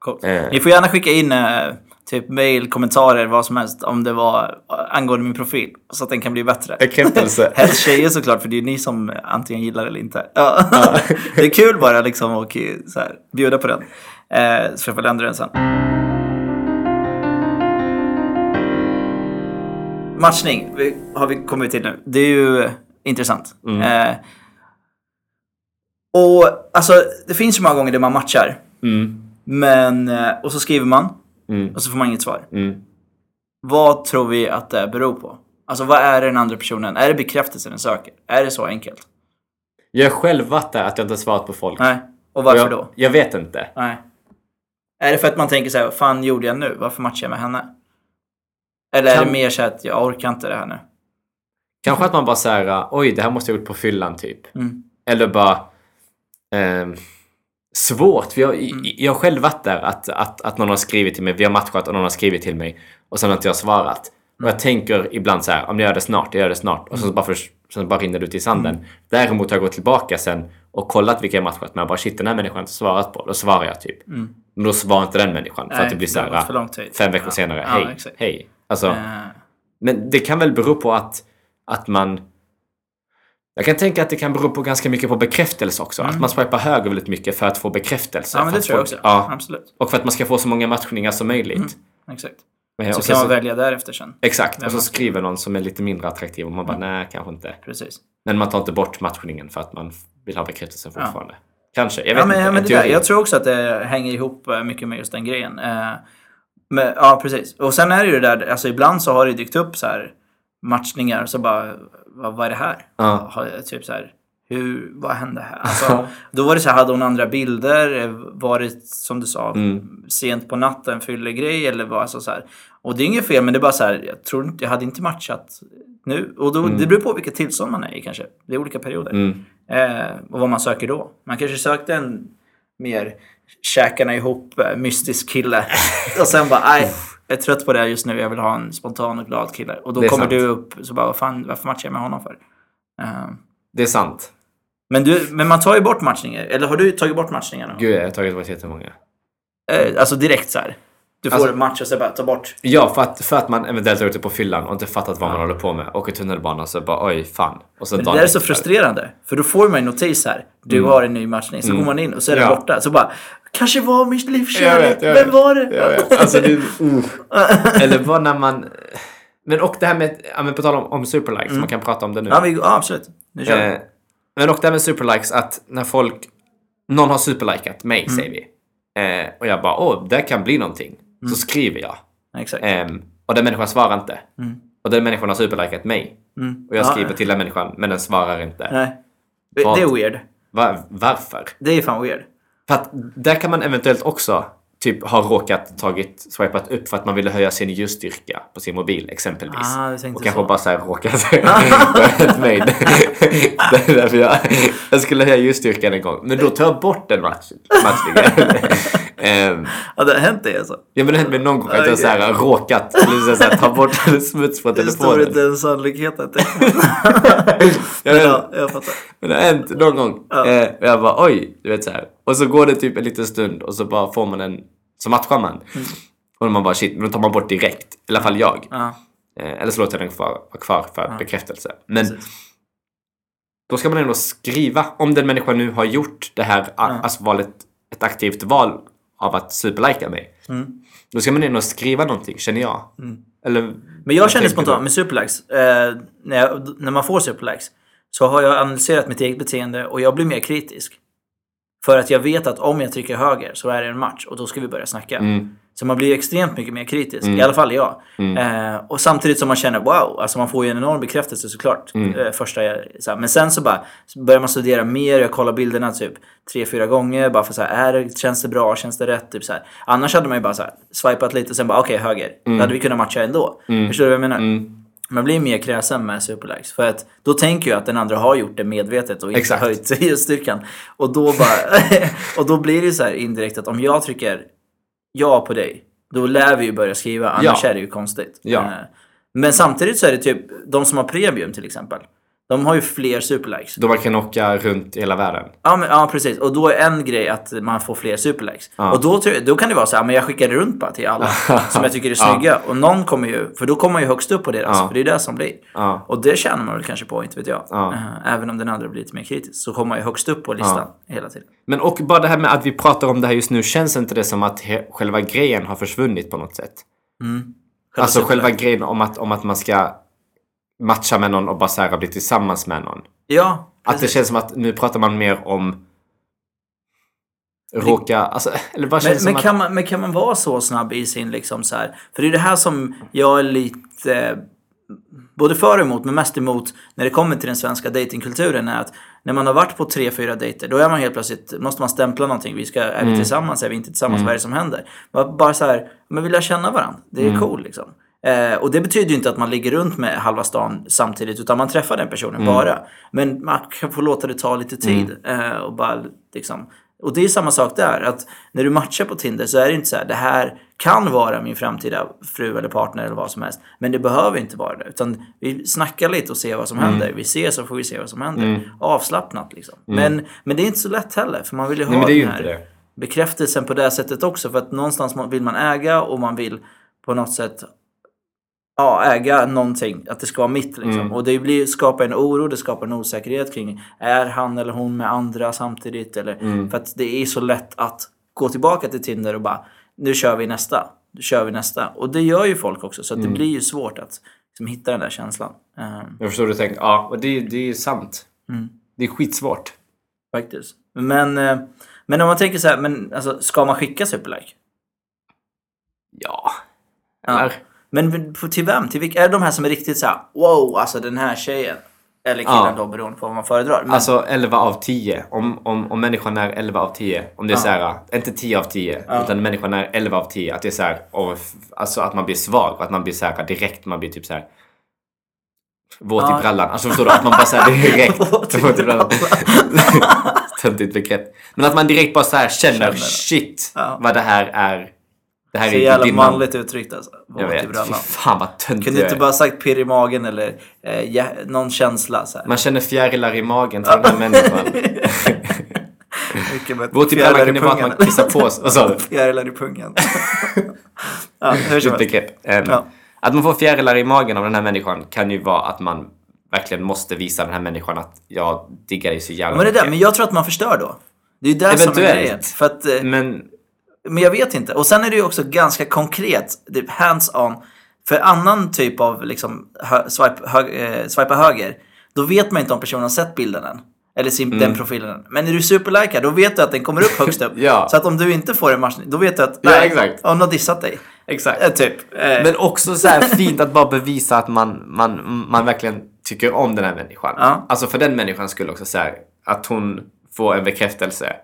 Coolt. Eh. Ni får gärna skicka in eh, typ mail, kommentarer, vad som helst om det var angående min profil. Så att den kan bli bättre. Bekräftelse. Helst tjejer såklart, för det är ni som antingen gillar eller inte. Ja. det är kul bara liksom och eh, så här, bjuda på den. Eh, så jag får ändra den sen. Matchning vi, har vi kommit till nu. Det är ju intressant. Eh, och alltså, det finns ju många gånger där man matchar. Mm. Men, eh, och så skriver man Mm. och så får man inget svar. Mm. Vad tror vi att det beror på? Alltså vad är det den andra personen? Är det bekräftelse den söker? Är det så enkelt? Jag har själv varit där att jag inte har svarat på folk. Nej. Och varför jag, då? Jag vet inte. Nej. Är det för att man tänker så här, vad fan gjorde jag nu? Varför matchar jag med henne? Eller är Kan- det mer så att jag orkar inte det här nu? Kanske att man bara säger oj det här måste jag gjort på fyllan typ. Mm. Eller bara... ehm, svårt. För jag, Mm. jag har själv varit där att, att, att någon har skrivit till mig, vi har matchat och någon har skrivit till mig och sen har inte jag svarat. Och jag tänker ibland så här, om jag gör det snart, jag gör det snart. Och så bara, för, så bara rinner det ut i sanden. Däremot har jag gått tillbaka sen och kollat vilka jag matchat med och bara shit, den här människan har inte svarat på. Då svarar jag typ. Men då svarar inte den människan. för Nej, att det blir så här, fem veckor Ja. senare, Ja, hej, exakt. hej. Alltså, Eh, men det kan väl bero på att, att man... Jag kan tänka att det kan bero på ganska mycket på bekräftelse också. Att man swipar höger väldigt mycket för att få bekräftelse. Mm. ja, men det tror jag också. Ja, Absolut. och för att man ska få så många matchningar som möjligt. Exakt. Eh, Mm. Så kan man välja därefter sen. Exakt, Vem och så man- skriver någon som är lite mindre attraktiv och man bara nej, kanske inte. Precis. Men man tar inte bort matchningen för att man vill ha bekräftelse Ja. fortfarande. Kanske, jag vet Ja, men, inte. ja, En men det där, jag tror också att det hänger ihop eh, mycket med just den grejen. Eh, men, ja, precis. Och sen är det ju det där, alltså ibland så har det dykt upp så här matchningar så bara, vad, vad är det här? Ja. Typ så här, hur, vad hände här? Alltså, då var det så här, hade hon andra bilder? Var det som du sa, Mm. sent på natten, fyllegrej eller vad? Alltså, så här. Och det är inget fel, men det är bara så här, jag tror inte, jag hade inte matchat nu. Och då, det beror på vilket tillstånd man är i kanske. Det är olika perioder. Mm. Eh, och vad man söker då. Man kanske sökte en mer käkarna ihop eh, mystisk kille. och sen bara, nej, jag är trött på det här just nu. Jag vill ha en spontan och glad kille. Och då Det kommer sant. du upp så bara, vad fan, varför matchar jag med honom för? Eh, Det är sant. men, du, men man tar ju bort matchningar. Eller har du tagit bort matchningarna? Gud, jag har tagit bort jättemånga. Eh, alltså direkt så här. Du får Alltså- match och så bara ta bort. Ja, för att, för att man eventuellt är ute på fyllan och inte fattat vad man håller på med. Åker tunnelbana så bara oj, fan. Och så Men det där är så frustrerande. För då får man en notis här. Du har en ny matchning. Så går man in och så är det Mm. Ja. borta. Så bara, kanske var mitt livs Jag kärlek. vet, jag Vem var det? Jag vet. Alltså, det, uh. Eller vad när man... Men och det här med, ja, men på tal om, om superlikes, man kan prata om det nu. Ja, vi, ja absolut. Nu kör. Eh, men och det här med superlikes, att när folk... Någon har superlikat mig, Mm. säger vi. Eh, och jag bara, åh, det kan bli någonting. Mm. Så skriver jag. Exakt. Ehm, och den människan svarar inte. Och den människan har superlikat mig. Mm. Och jag Ja, skriver till den människan, men den svarar inte. Nej. Det Vad? det är weird. Va- varför? Det är fan weird. För att där kan man eventuellt också typ ha råkat tagit, swipat upp för att man ville höja sin ljusstyrka på sin mobil exempelvis. Ah, och kanske så. bara såhär råkat börjat mig. Det är därför jag, jag skulle höja ljusstyrkan en gång. Men då tar jag bort den match, matchningen. Ehm, Ja, det har hänt det alltså. ja men det hände mig någon gång att jag Okej. såhär råkat, eller så här, ta bort smuts på Hur stor är telefonen. den sannolikheten? Jag vet- ja, jag fattar. Men det har hänt någon gång. Ja. Eh, och jag bara oj, du vet så här. Och så går det typ en liten stund och så bara får man en, så matchar man. Mm. Och man bara shit, men då tar man bort direkt. I alla fall jag. Ja, Eh, eller så låter jag den kvar, vara kvar för bekräftelse. Men precis. då ska man ändå skriva, om den människan nu har gjort det här, a- alltså valet, ett aktivt val av att superlika mig. Mm. Då ska man ändå skriva någonting, känner jag. Eller, Men jag känner spontant med superlikes, eh, när, jag, när man får superlikes, så har jag analyserat mitt eget beteende och jag blir mer kritisk. För att jag vet att om jag trycker höger så är det en match och då ska vi börja snacka. Mm. Så man blir extremt mycket mer kritisk, i alla fall jag. Eh, och samtidigt som man känner wow, alltså man får ju en enorm bekräftelse såklart. Mm. Eh, första, så här. Men sen så bara så börjar man studera mer, jag kollar bilderna typ tre, fyra gånger bara för så här, är det, känns det bra, känns det rätt? Typ så här. Annars hade man ju bara så här, swipat lite och sen bara okej höger. Då hade vi kunnat matcha ändå. Förstår du vad jag menar? Mm. Man blir mer kräsen med superlikes. För att då tänker jag att den andra har gjort det medvetet och inte Exakt. höjt ljusstyrkan. Och då, bara, och då blir det så här indirekt att om jag trycker ja på dig, då lär vi ju börja skriva. Annars Ja. är det ju konstigt. Ja. Eh, Men samtidigt så är det typ, de som har premium till exempel. De har ju fler superlikes. då man kan åka runt hela världen. Ja, men, ja, precis. Och då är en grej att man får fler superlikes. Och då, då kan det vara så här, men jag skickar det runt bara till alla som jag tycker är snygga. Och någon kommer ju, för då kommer man ju högst upp på deras. Ja. För det är det som blir. Ja. Och det tjänar man väl kanske på, inte vet jag. Ja. Eh, Även om den andra blir lite mer kritisk. Så kommer man ju högst upp på listan hela tiden. Men och bara det här med att vi pratar om det här just nu, känns inte det som att själva grejen har försvunnit på något sätt? alltså superlikes. själva grejen om att, om att man ska matcha med någon och bara så här bli tillsammans med någon. Ja, Att det precis. känns som att nu pratar man mer om råka, alltså, eller bara Men, men, som kan man, men kan man vara så snabb i sin liksom så här? För det är det här som jag är lite eh, både för och emot, men mest emot när det kommer till den svenska datingkulturen är att när man har varit på tre, fyra dejter, då är man helt plötsligt, måste man stämpla någonting. Vi ska, är Mm. vi tillsammans? Är vi inte tillsammans? Vad är det som händer? Bara, bara så här, men vill jag känna varandra? Det är Mm. cool liksom. Eh, och det betyder ju inte att man ligger runt med halva stan samtidigt, utan man träffar den personen Mm. bara. Men man kan få låta det ta lite tid. Eh, och bara liksom Och det är samma sak där, att när du matchar på Tinder så är det inte så här, det här kan vara min framtida fru eller partner eller vad som helst. Men det behöver inte vara det. Utan vi snackar lite och ser vad som Mm. händer. Vi ses så får vi se vad som händer. Avslappnat liksom. Men, men det är inte så lätt heller, för man vill ju ha Mm. Nej, den här bekräftelsen på det sättet också. För att någonstans vill man äga och man vill på något sätt ja, äga någonting. Att det ska vara mitt liksom. Mm. Och det blir, skapar en oro, det skapar en osäkerhet kring är han eller hon med andra samtidigt? Eller, Mm. För att det är så lätt att gå tillbaka till Tinder och bara nu kör vi nästa. Nu kör vi nästa. Och det gör ju folk också. Så Mm. det blir ju svårt att liksom, hitta den där känslan. Ehm, Jag förstår du tänker. Ja, och det, det är sant. Mm. Det är skitsvårt. faktiskt. Men, eh, men om man tänker så här, men alltså, ska man skicka superlike? Ja. Ja. Men på- till vem? Till vilka? Är det de här som är riktigt så här, wow, alltså den här tjejen? Eller killen Ja. då, beroende på vad man föredrar. Men, Alltså 11 av 10. Om, om, om människan är 11 av 10. Om det är Ja. så här, inte 10 av 10. Utan människan är 11 av 10. Att det är så här, och, f- alltså att man blir svag. Och att man blir så här direkt, man blir typ så här våt Ja. i brallan. Alltså förstår du? Att man bara så här direkt Våt i brallan. Töntigt begrepp. Men att man direkt bara så här känner, Känner. shit Ja. vad det här är. Det här så är jävla dimman. manligt uttryckt alltså. Jag vet. Fy brallan. fan vad töntigt Kunde jag inte bara sagt pirr i magen eller eh, ja, någon känsla så här. Man känner fjärilar i magen till den här människan. Fjärilar brallan kan det vara att man kissar på sig. Vad sa du? Fjärilar i pungen. ja, hur begrepp. Ehm, Ja. Att man får fjärilar i magen av den här människan kan ju vara att man verkligen måste visa den här människan att jag diggar dig så jävla Men det där, mycket. men jag tror att man förstör då. Det är ju det som är grejen. För att, eh, Men Men jag vet inte. Och sen är det ju också ganska konkret, typ hands-on. För annan typ av liksom, hö, swipe, hö, eh, swipa höger, då vet man inte om personen har sett bilden än. Eller sin, den profilen. Men är du superlikar, då vet du att den kommer upp högst upp. Mm. Ja. Så att om du inte får en matchning, då vet du att Ja, nej, exakt. hon har dissat dig. exakt. Eh, typ. Eh, Men också så här fint att bara bevisa att man, man, man verkligen tycker om den här människan. Ja. Alltså för den människan skulle också så här, att hon får en bekräftelse.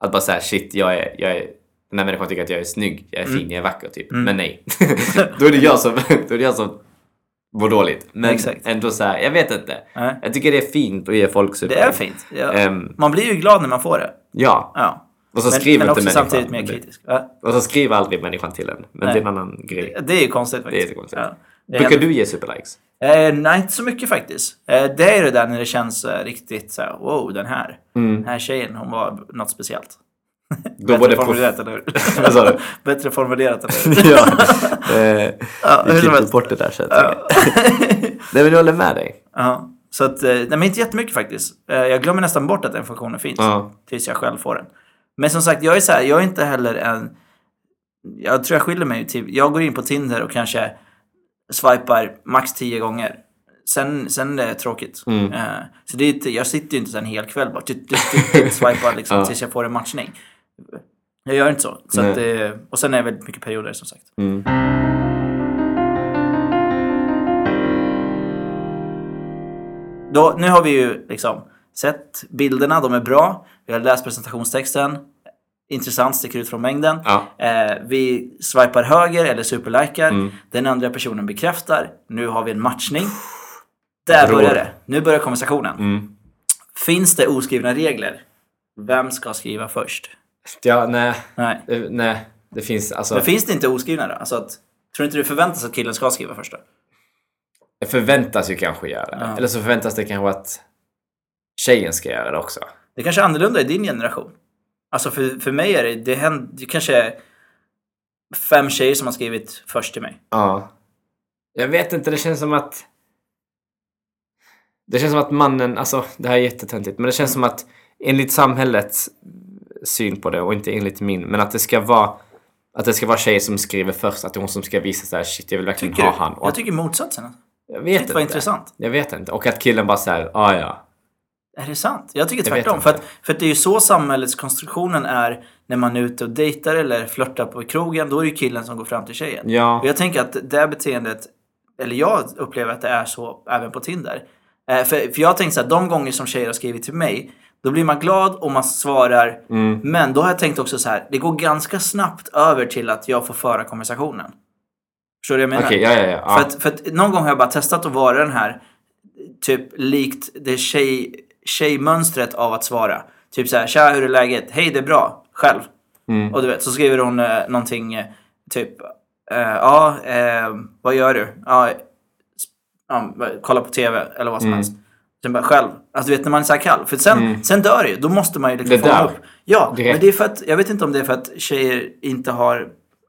Att bara säga shit, jag är, jag är, den här människan tycker att jag är snygg, jag är Mm. fin, jag är vacker typ. Men nej. då är det jag som, då är det jag som mår dåligt. Men Exakt. ändå så här, jag vet inte. Nej. Jag tycker det är fint att ge folk super. det är fint. Ja. Ehm, man blir ju glad när man får det. Ja. Ja. Och så Men, skriver men inte också människan. samtidigt mer kritisk. Ja. Och så skriver aldrig människan till en. Men Nej. det är en annan grej. Det är ju konstigt Det är faktiskt. konstigt. Ja. Det Brukar du ge superlikes? Eh, nej, inte så mycket faktiskt. Eh, det är det där när det känns eh, riktigt så här, wow, den här. Den här tjejen, hon var något speciellt. Då var Bättre det på... formulerat, eller hur? Vad sa du? Bättre formulerat, eller hur? ja. Eh, Ja, vi helst. bort det där sen. Nej men jag håller med dig. Ja, så att, eh, nej men inte jättemycket faktiskt. Eh, jag glömmer nästan bort att den funktionen finns. Ja. Tills jag själv får den. Men som sagt, jag är så här, jag är inte heller en... Jag tror jag skiljer mig till... Jag går in på Tinder och kanske swipar max tio gånger. Sen, sen är det tråkigt. Mm. Eh, så det är jag sitter ju inte så en hel kväll bara tut, tut, tut, swipar liksom, Ja. tills jag får en matchning. Jag gör inte så. så att, eh, och sen är det väldigt mycket perioder som sagt. Mm. Då, nu har vi ju liksom sett bilderna, de är bra. Vi har läst presentationstexten. Intressant, sticker ut från mängden. Ja. Eh, vi swipar höger eller superlikar. Mm. Den andra personen bekräftar. Nu har vi en matchning. Där börjar det. Nu börjar konversationen. Mm. Finns det oskrivna regler? Vem ska skriva först? Ja, nej. Nej. Eh, Nej. Det finns alltså... Men finns det inte oskrivna då? Alltså att, tror du inte det förväntas att killen ska skriva först då? Det förväntas ju kanske göra det. Ja. Eller så förväntas det kanske att tjejen ska göra det också. Det kanske är annorlunda i din generation. Alltså för, för mig är det, det, händer, det kanske är fem tjejer som har skrivit först till mig. Ja. Jag vet inte, det känns som att... Det känns som att mannen, alltså det här är jättetöntigt, men det känns som att enligt samhällets syn på det och inte enligt min, men att det ska vara att det ska vara tjejer som skriver först, att det är hon som ska visa så här shit jag vill verkligen Tycker ha du? han. Och Jag tycker motsatsen. jag vet Shit inte. intressant. Jag vet inte. Och att killen bara säger ah ja. Är det sant? Jag tycker Jag tvärtom. inte. För att, för att det är ju så samhällskonstruktionen är när man är ute och dejtar eller flörtar på krogen. Då är det ju killen som går fram till tjejen. Ja. Och jag tänker att det här beteendet, eller jag upplever att det är så även på Tinder. Eh, för, för jag tänkt så här, de gånger som tjejer har skrivit till mig, då blir man glad och man svarar. Mm. Men då har jag tänkt också så här, det går ganska snabbt över till att jag får föra konversationen. Förstår du vad jag menar? Okej, ja, ja, ja. För, att, för att någon gång har jag bara testat att vara den här, typ likt det tjej, tjejmönstret av att svara. Typ så här, tja hur är läget? Hej det är bra. Själv. Mm. Och du vet, så skriver hon eh, någonting eh, typ, eh, ja, eh, vad gör du? Ja, kolla på tv eller vad som Mm. helst. Sen bara själv. Alltså du vet när man är så här kall. För sen, sen dör det ju. Då måste man ju liksom Det fånga upp. Ja, Direkt. men det är för att, jag vet inte om det är för att tjejer inte har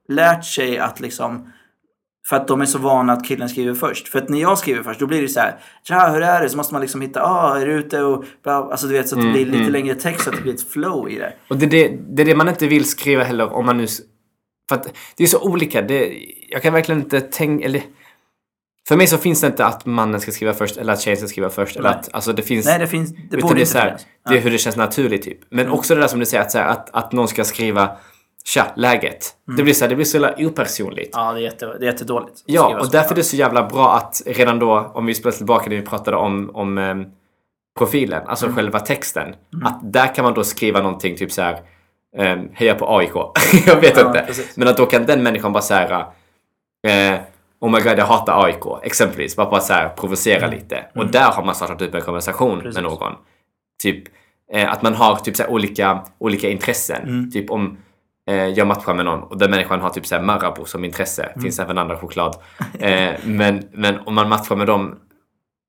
lärt sig att liksom för att de är så vana att killen skriver först. För att när jag skriver först, då blir det så här. Tja, hur är det? Så måste man liksom hitta, ah, är du ute? Och bla, alltså du vet, så att det blir lite längre text, så att det blir ett flow i det. Och det är det, det är det man inte vill skriva heller om man nu... För att det är så olika. Det, jag kan verkligen inte tänka... Eller, för mig så finns det inte att mannen ska skriva först eller att tjejen ska skriva först. Eller att, alltså det finns... Nej, det finns, det borde det inte så här, finnas. det är hur det känns naturligt typ. Men också det där som du säger att, här, att, att någon ska skriva Tja, läget. Det blir så här, det blir så jävla opersonligt. Ja, det är, jätte, det är jättedåligt. Ja, och därför är det så jävla bra att redan då, om vi spelar tillbaka det vi pratade om, om ehm, profilen, alltså Mm. själva texten. Att där kan man då skriva någonting typ så här, ehm, heja på AIK. jag vet Ja, inte. precis. Men att då kan den människan bara säga eh, Oh my god, jag hatar AIK. Exempelvis. Bara, bara så här provocera lite. Och där har man startat upp en konversation Mm. Precis. med någon. Typ eh, att man har typ så här olika, olika intressen. Mm. Typ om eh, jag matchar med någon och den människan har typ så här Marabou som intresse. Mm. Finns även andra choklad. Eh, men, men om man matchar med dem.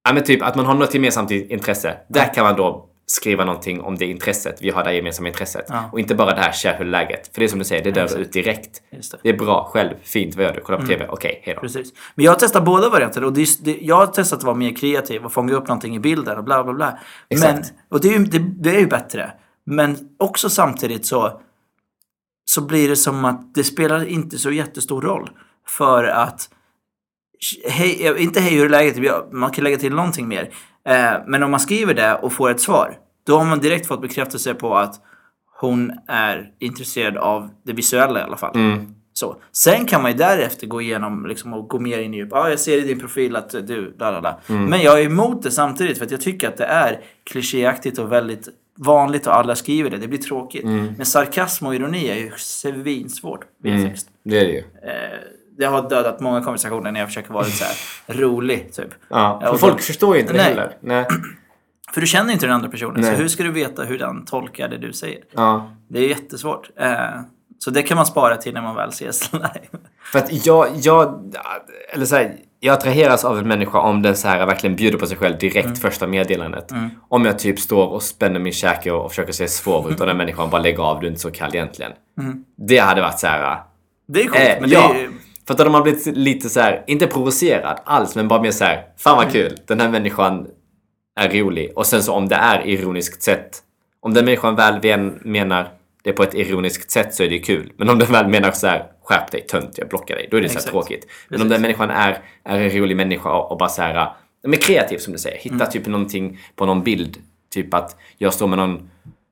Ja men typ att man har något gemensamt intresse. Där kan man då skriva någonting om det intresset. Vi har det gemensamma intresset. Ja. Och inte bara det här, tja hur läget? För det är som du säger, det dör exakt. ut direkt. Det. Det är bra, själv, fint, vad gör du? Kolla på TV, okej, hejdå. Precis. Men jag har testat båda varianter och det är, det, jag har testat att vara mer kreativ och fånga upp någonting i bilden och bla bla bla. Men, Exakt. och det är, ju, det, det är ju bättre. Men också samtidigt så, så blir det som att det spelar inte så jättestor roll. För att, hej, inte hej hur är läget, Ja, man kan lägga till någonting mer. Eh, men om man skriver det och får ett svar, då har man direkt fått bekräftelse på att hon är intresserad av det visuella i alla fall. Mm. Så. Sen kan man ju därefter gå igenom liksom, och gå mer in i djup. Ja, jag ser i din profil att du... Bla, bla. Mm. Men jag är emot det samtidigt för att jag tycker att det är klichéaktigt och väldigt vanligt och alla skriver det. Det blir tråkigt. Mm. Men sarkasm och ironi är ju svinsvårt via text. Det är det ju. Eh, det har dödat många konversationer när jag försöker vara lite så här rolig, typ. Ja, för och folk då- förstår ju inte det Nej. heller. Nej. För du känner inte den andra personen, Nej. så hur ska du veta hur den tolkar det du säger? Ja. Det är jättesvårt. Eh, så det kan man spara till när man väl ses live. För att jag, jag, eller så här, jag attraheras av en människa om den så här verkligen bjuder på sig själv direkt Mm. första meddelandet. Om jag typ står och spänner min käke och, och försöker se svår ut och den människan bara lägger av, du är inte så kall egentligen. Det hade varit så här. Det är coolt, Mm. men ja, det är. För att då hade man blivit lite så här, inte provocerad alls, men bara mer så här, fan vad kul, den här människan är rolig. Och sen så om det är ironiskt sätt, om den människan väl menar det på ett ironiskt sätt så är det kul. Men om den väl menar så här, skärp dig, tönt, jag blockar dig, då är det så här Exakt. tråkigt. Men om den människan är, är en rolig människa och, och bara så här, men kreativ som du säger, hitta Mm. typ någonting på någon bild, typ att jag står med någon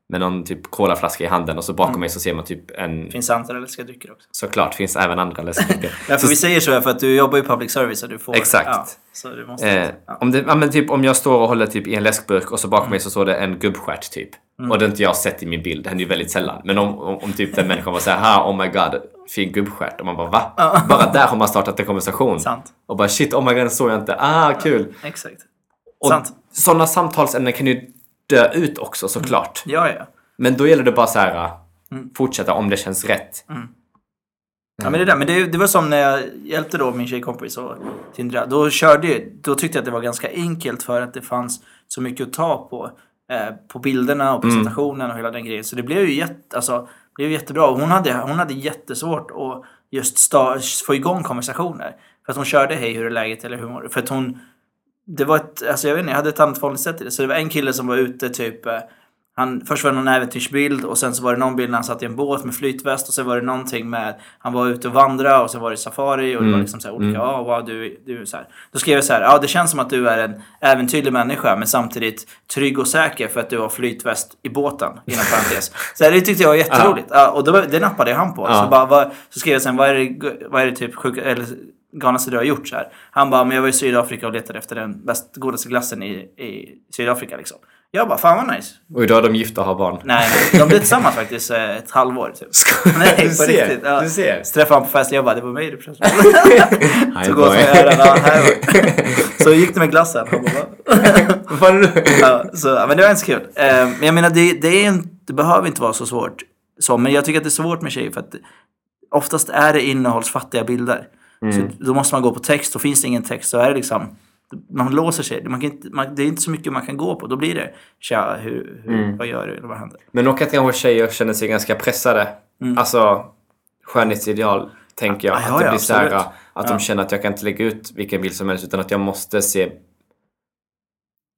med någon typ colaflaska i handen och så Mm. bakom mig så ser man typ en... finns andra läskiga drycker också. Såklart, finns även andra läskedrycker. Ja, för vi säger så här för att du jobbar i public service och du får... Exakt. Ja, så du måste... Eh, ja. om, det, ja, men typ, om jag står och håller typ i en läskburk och så bakom mig så står det en gubbstjärt typ. Mm. Och det har inte jag sett i min bild, det händer ju väldigt sällan. Men om, om, om typ den människan var såhär, ha oh my god, fin gubbstjärt. Och man bara va? Bara där har man startat en konversation. Sant. Och bara shit, oh my god, den såg jag inte. Ah, kul. Exakt. Och Sant. sådana samtalsämnen kan ju dö ut också såklart. Ja, ja. Men då gäller det bara så här Mm. fortsätta om det känns rätt. Ja, men det, där, men det, det var som när jag hjälpte då min tjejkompis och Tindra. Då körde jag, då tyckte jag att det var ganska enkelt för att det fanns så mycket att ta på. Eh, på bilderna och presentationen och hela den grejen. Så det blev ju jätte, alltså, blev jättebra. Hon hade, hon hade jättesvårt att just sta, få igång konversationer. För att hon körde hej hur är läget eller hur mår du? För att hon, det var ett, alltså jag vet inte, jag hade ett annat förhållningssätt till det. Så det var en kille som var ute typ eh, han, först var det någon äventyrsbild och sen så var det någon bild när han satt i en båt med flytväst och sen var det någonting med han var ute och vandrade och sen var det safari och det var liksom så här olika, ja wow, du, du så här. Då skrev jag så här, ja det känns som att du är en äventyrlig människa men samtidigt trygg och säker för att du har flytväst i båten, inom parentes. Så här, det tyckte jag var jätteroligt. Ja, och då, det nappade han på. Ja. Så, bara, vad, så skrev jag sen, vad är det, vad är det typ sjuka, eller galnaste du har gjort så här? Han bara, men jag var i Sydafrika och letade efter den bäst, godaste glassen i, i Sydafrika liksom. Jag bara, fan vad nice. Och idag är de gifta och har barn. Nej, nej. De blev tillsammans faktiskt eh, ett halvår. Typ. Nej, du ser, riktigt. Ja. du ser. Så träffade han på fest. Jag bara, det var mig du pratade. Ja, här var- Så gick det med glassen. Han bara, ja, så, men det var inte så kul. Eh, men jag menar, det, det är en Det behöver inte vara så svårt. Så, men jag tycker att det är svårt med tjejer för att oftast är det innehållsfattiga bilder. Så då måste man gå på text och finns det ingen text så är det liksom man låser sig. Man kan inte, man, det är inte så mycket man kan gå på. Då blir det tja, hur, hur, vad gör du? Eller vad händer? Men och att kanske tjejer känner sig ganska pressade. Alltså skönhetsideal tänker jag. Mm. Ja, att det ja, blir så här, att de känner att jag kan inte lägga ut vilken bild som helst utan att jag måste se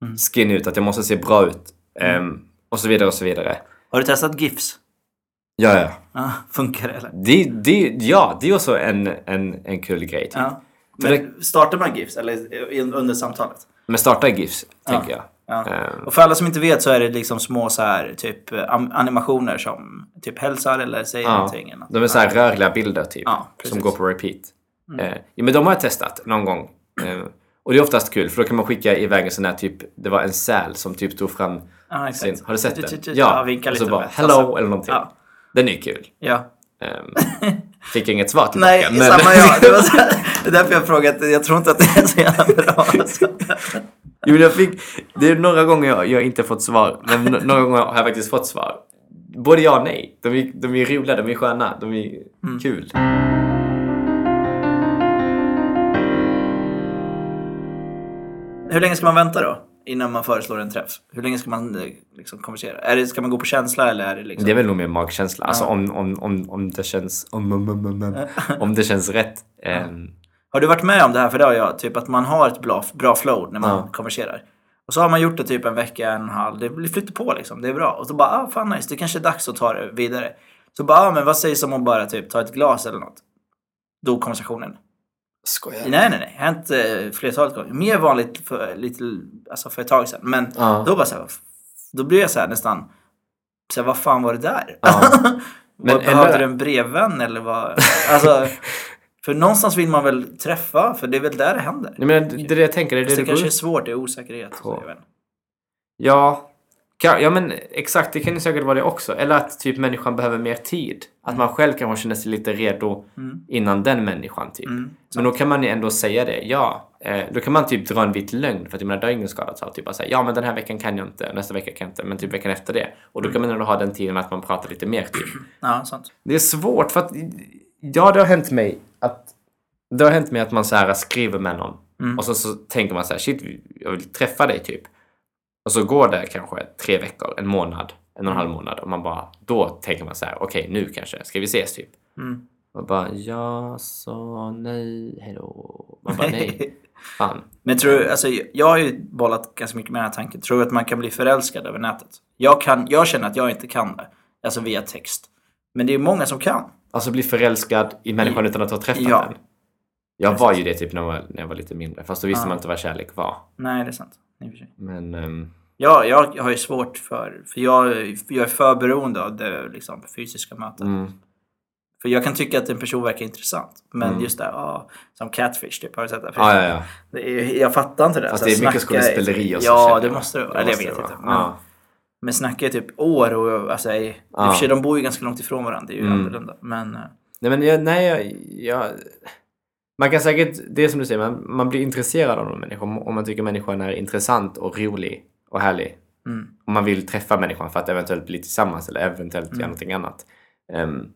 Mm. skin ut, att jag måste se bra ut. Ehm, och så vidare och så vidare. Har du testat GIFs? Ja, ja. Ja, funkar det eller? Det, det, ja, det är också en, en, en kul grej. Typ. Ja. Men startar man GIFs eller i- under samtalet? Men starta GIFs, tänker jag. Ja. Ehm, Och för alla som inte vet så är det liksom små så här typ animationer som typ hälsar eller säger ja, någonting. eller något. de är så här rörliga bilder typ. Ja. Mm. som går på repeat. Eh, ja, men de har jag testat någon gång. Eh, och det är oftast kul för då kan man skicka iväg en sån här typ, det var en säl som typ tog fram Ja, exakt. sin, har du sett Ja, den? Ja, vinka och så bara hello Alltså, eller någonting. Ja. Den är kul. Ja. Fick inget svar tillbaka. Nej, men, samma jag. Det, var så här, det är därför jag frågat. Jag tror inte att det är så jävla bra. Alltså. Jo, jag fick, det är några gånger jag, jag inte fått svar, men några gånger har jag faktiskt fått svar. Både ja och nej. De är, de är roliga, de är sköna, de är Mm. kul. Hur länge ska man vänta då? Innan man föreslår en träff? Hur länge ska man eh, liksom konversera? Är det, ska man gå på känsla eller är det liksom... Det är väl nog mer magkänsla. Alltså om, om, om, om det känns... Om, om, om, om, det känns rätt. Ehm, Har du varit med om det här? För det har jag. Typ att man har ett bra, bra flow när man Ja. konverserar. Och så har man gjort det typ en vecka, en halv. Det flyter på liksom. Det är bra. Och så bara, ah fan nice. Det kanske är dags att ta det vidare. Så bara, ah, men vad sägs om att bara typ ta ett glas eller något? Då konversationen. Skojar Nej, nej, nej. Hänt eh, flertalet gånger. Mer vanligt för, lite, alltså för ett tag sedan. Men Ja. då bara så här, då blir jag så här nästan, så här, vad fan var det där? Ja. Men Men Behövde ändå- du en brevvän eller vad? Alltså, för någonstans vill man väl träffa, för det är väl där det händer. Nej, men det det jag tänker. Det är det, det det går kanske är svårt, det är osäkerhet. Så på. jag vet inte. Ja, ja men exakt, det kan ju säkert vara det också. Eller att typ människan behöver mer tid. Att man själv kanske känner sig lite redo innan den människan typ. Mm, men då kan man ju ändå säga det, ja. Eh, då kan man typ dra en vit lögn för att jag menar, det har ingen skadat av. Typ att säga, ja men den här veckan kan jag inte, nästa vecka kan jag inte, men typ veckan efter det. Och då kan man ändå ha den tiden att man pratar lite mer typ. Ja, sant. Det är svårt för att, ja det har hänt mig att det har hänt mig att man så här skriver med någon och så, så tänker man så här, shit jag vill träffa dig typ. Och så går det kanske tre veckor, en månad, en och en halv månad och man bara, då tänker man så här, okej nu kanske, ska vi ses typ? Mm. Man bara, ja, så, nej, hejdå. Man bara, nej, fan. Men tror du, alltså jag har ju bollat ganska mycket med den här tanken. Tror du att man kan bli förälskad över nätet? Jag, kan, jag känner att jag inte kan det. Alltså via text. Men det är många som kan. Alltså bli förälskad i människan utan att ha träffat Ja. den. Jag var ju det typ när jag var, när jag var lite mindre, fast då visste Ja. man inte vad kärlek var. Nej, det är sant. Men, ehm, Ja, jag har ju svårt för, för jag, jag är för beroende av det liksom, fysiska mötet. mm. För jag kan tycka att en person verkar intressant. Men just det, ah, som catfish typ. Har du sett det? Ja, ja, ja. Det är, jag fattar inte det. Fast det är mycket skådespeleri och så, Ja, det måste det vara. Eller jag vet inte. Men, Ja. men snackar jag typ år och alltså, i, i och för sig de bor ju ganska långt ifrån varandra. Det är ju Mm. annorlunda. Men eh, Nej, men jag, nej, jag, jag... Man kan säkert, det är som du säger, man, man blir intresserad av någon människa om, om man tycker människan är intressant och rolig och härlig. mm, Om man vill träffa människan för att eventuellt bli tillsammans eller eventuellt Mm. göra någonting annat. Ehm,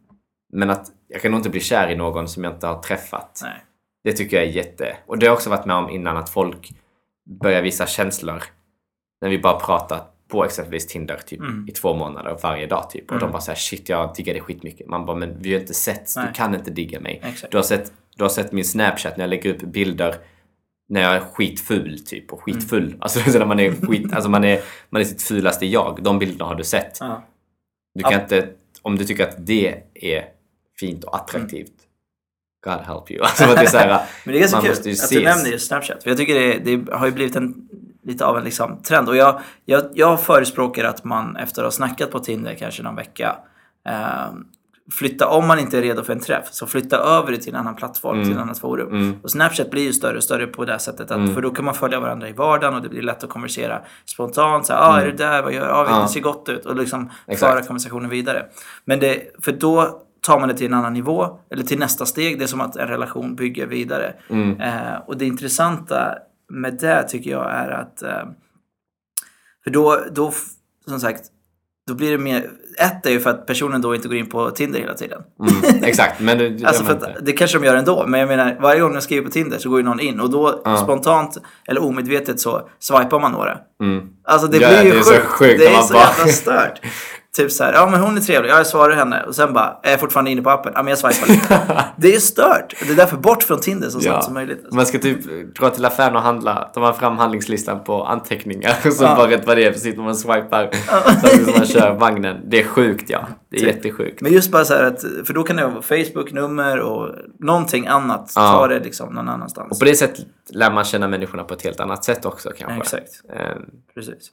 men att jag kan nog inte bli kär i någon som jag inte har träffat. nej. Det tycker jag är jätte... Och det har jag också varit med om innan att folk börjar visa känslor när vi bara pratat på exempelvis Tinder typ Mm. i två månader varje dag typ. Och de bara säger shit jag diggar dig skitmycket. Man bara men vi har inte sett, Nej. du kan inte digga mig. Exakt. Du har, sett, du har sett min snapchat när jag lägger upp bilder när jag är skitful typ och skitfull. Mm. Alltså så när man är skit, alltså man är, man är sitt fulaste jag. De bilderna har du sett. Ja. Du kan Ja. inte, om du tycker att det är fint och attraktivt, God help you. Alltså att det är så här, Men det är ganska kul att du nämner just Snapchat. För jag tycker det, det har ju blivit en, lite av en liksom trend. Och jag, jag, jag förespråkar att man efter att ha snackat på Tinder kanske någon vecka eh, flytta, om man inte är redo för en träff, så flytta över det till en annan plattform, till ett annat forum. Mm. Och Snapchat blir ju större och större på det sättet. Att, För då kan man följa varandra i vardagen och det blir lätt att konversera spontant. Så här, ah, är du där? Vad gör du? Ah, Ja. det ser gott ut. Och liksom Exakt. föra konversationen vidare. Men det, för då tar man det till en annan nivå, eller till nästa steg. Det är som att en relation bygger vidare. Mm. Eh, och det intressanta med det tycker jag är att... Eh, för då, då, som sagt, då blir det mer... Ett är ju för att personen då inte går in på Tinder hela tiden. Mm, exakt, men det, Alltså för att, det kanske de gör ändå, men jag menar varje gång jag skriver på Tinder så går ju någon in och då spontant eller omedvetet så swipar man några. Mm. Alltså det Ja, blir ju det är så sjukt. sjukt det är så jävla stört. Typ så här, ja men hon är trevlig, ja, jag svarar henne och sen bara, är jag fortfarande inne på appen? Ja men jag swipar lite. det är stört. Det är därför bort från Tinder så snabbt som möjligt. Man ska typ dra till affären och handla, tar man fram handlingslistan på anteckningar och så Ja. bara rätt vad det är, när man swipar samtidigt som man kör vagnen. Det är sjukt ja. Det är jättesjukt. Men just bara så här att, för då kan det vara Facebook-nummer och någonting annat. Ja. Ta det liksom någon annanstans. Och på det sättet lär man känna människorna på ett helt annat sätt också kanske. Exakt, Ehm, precis.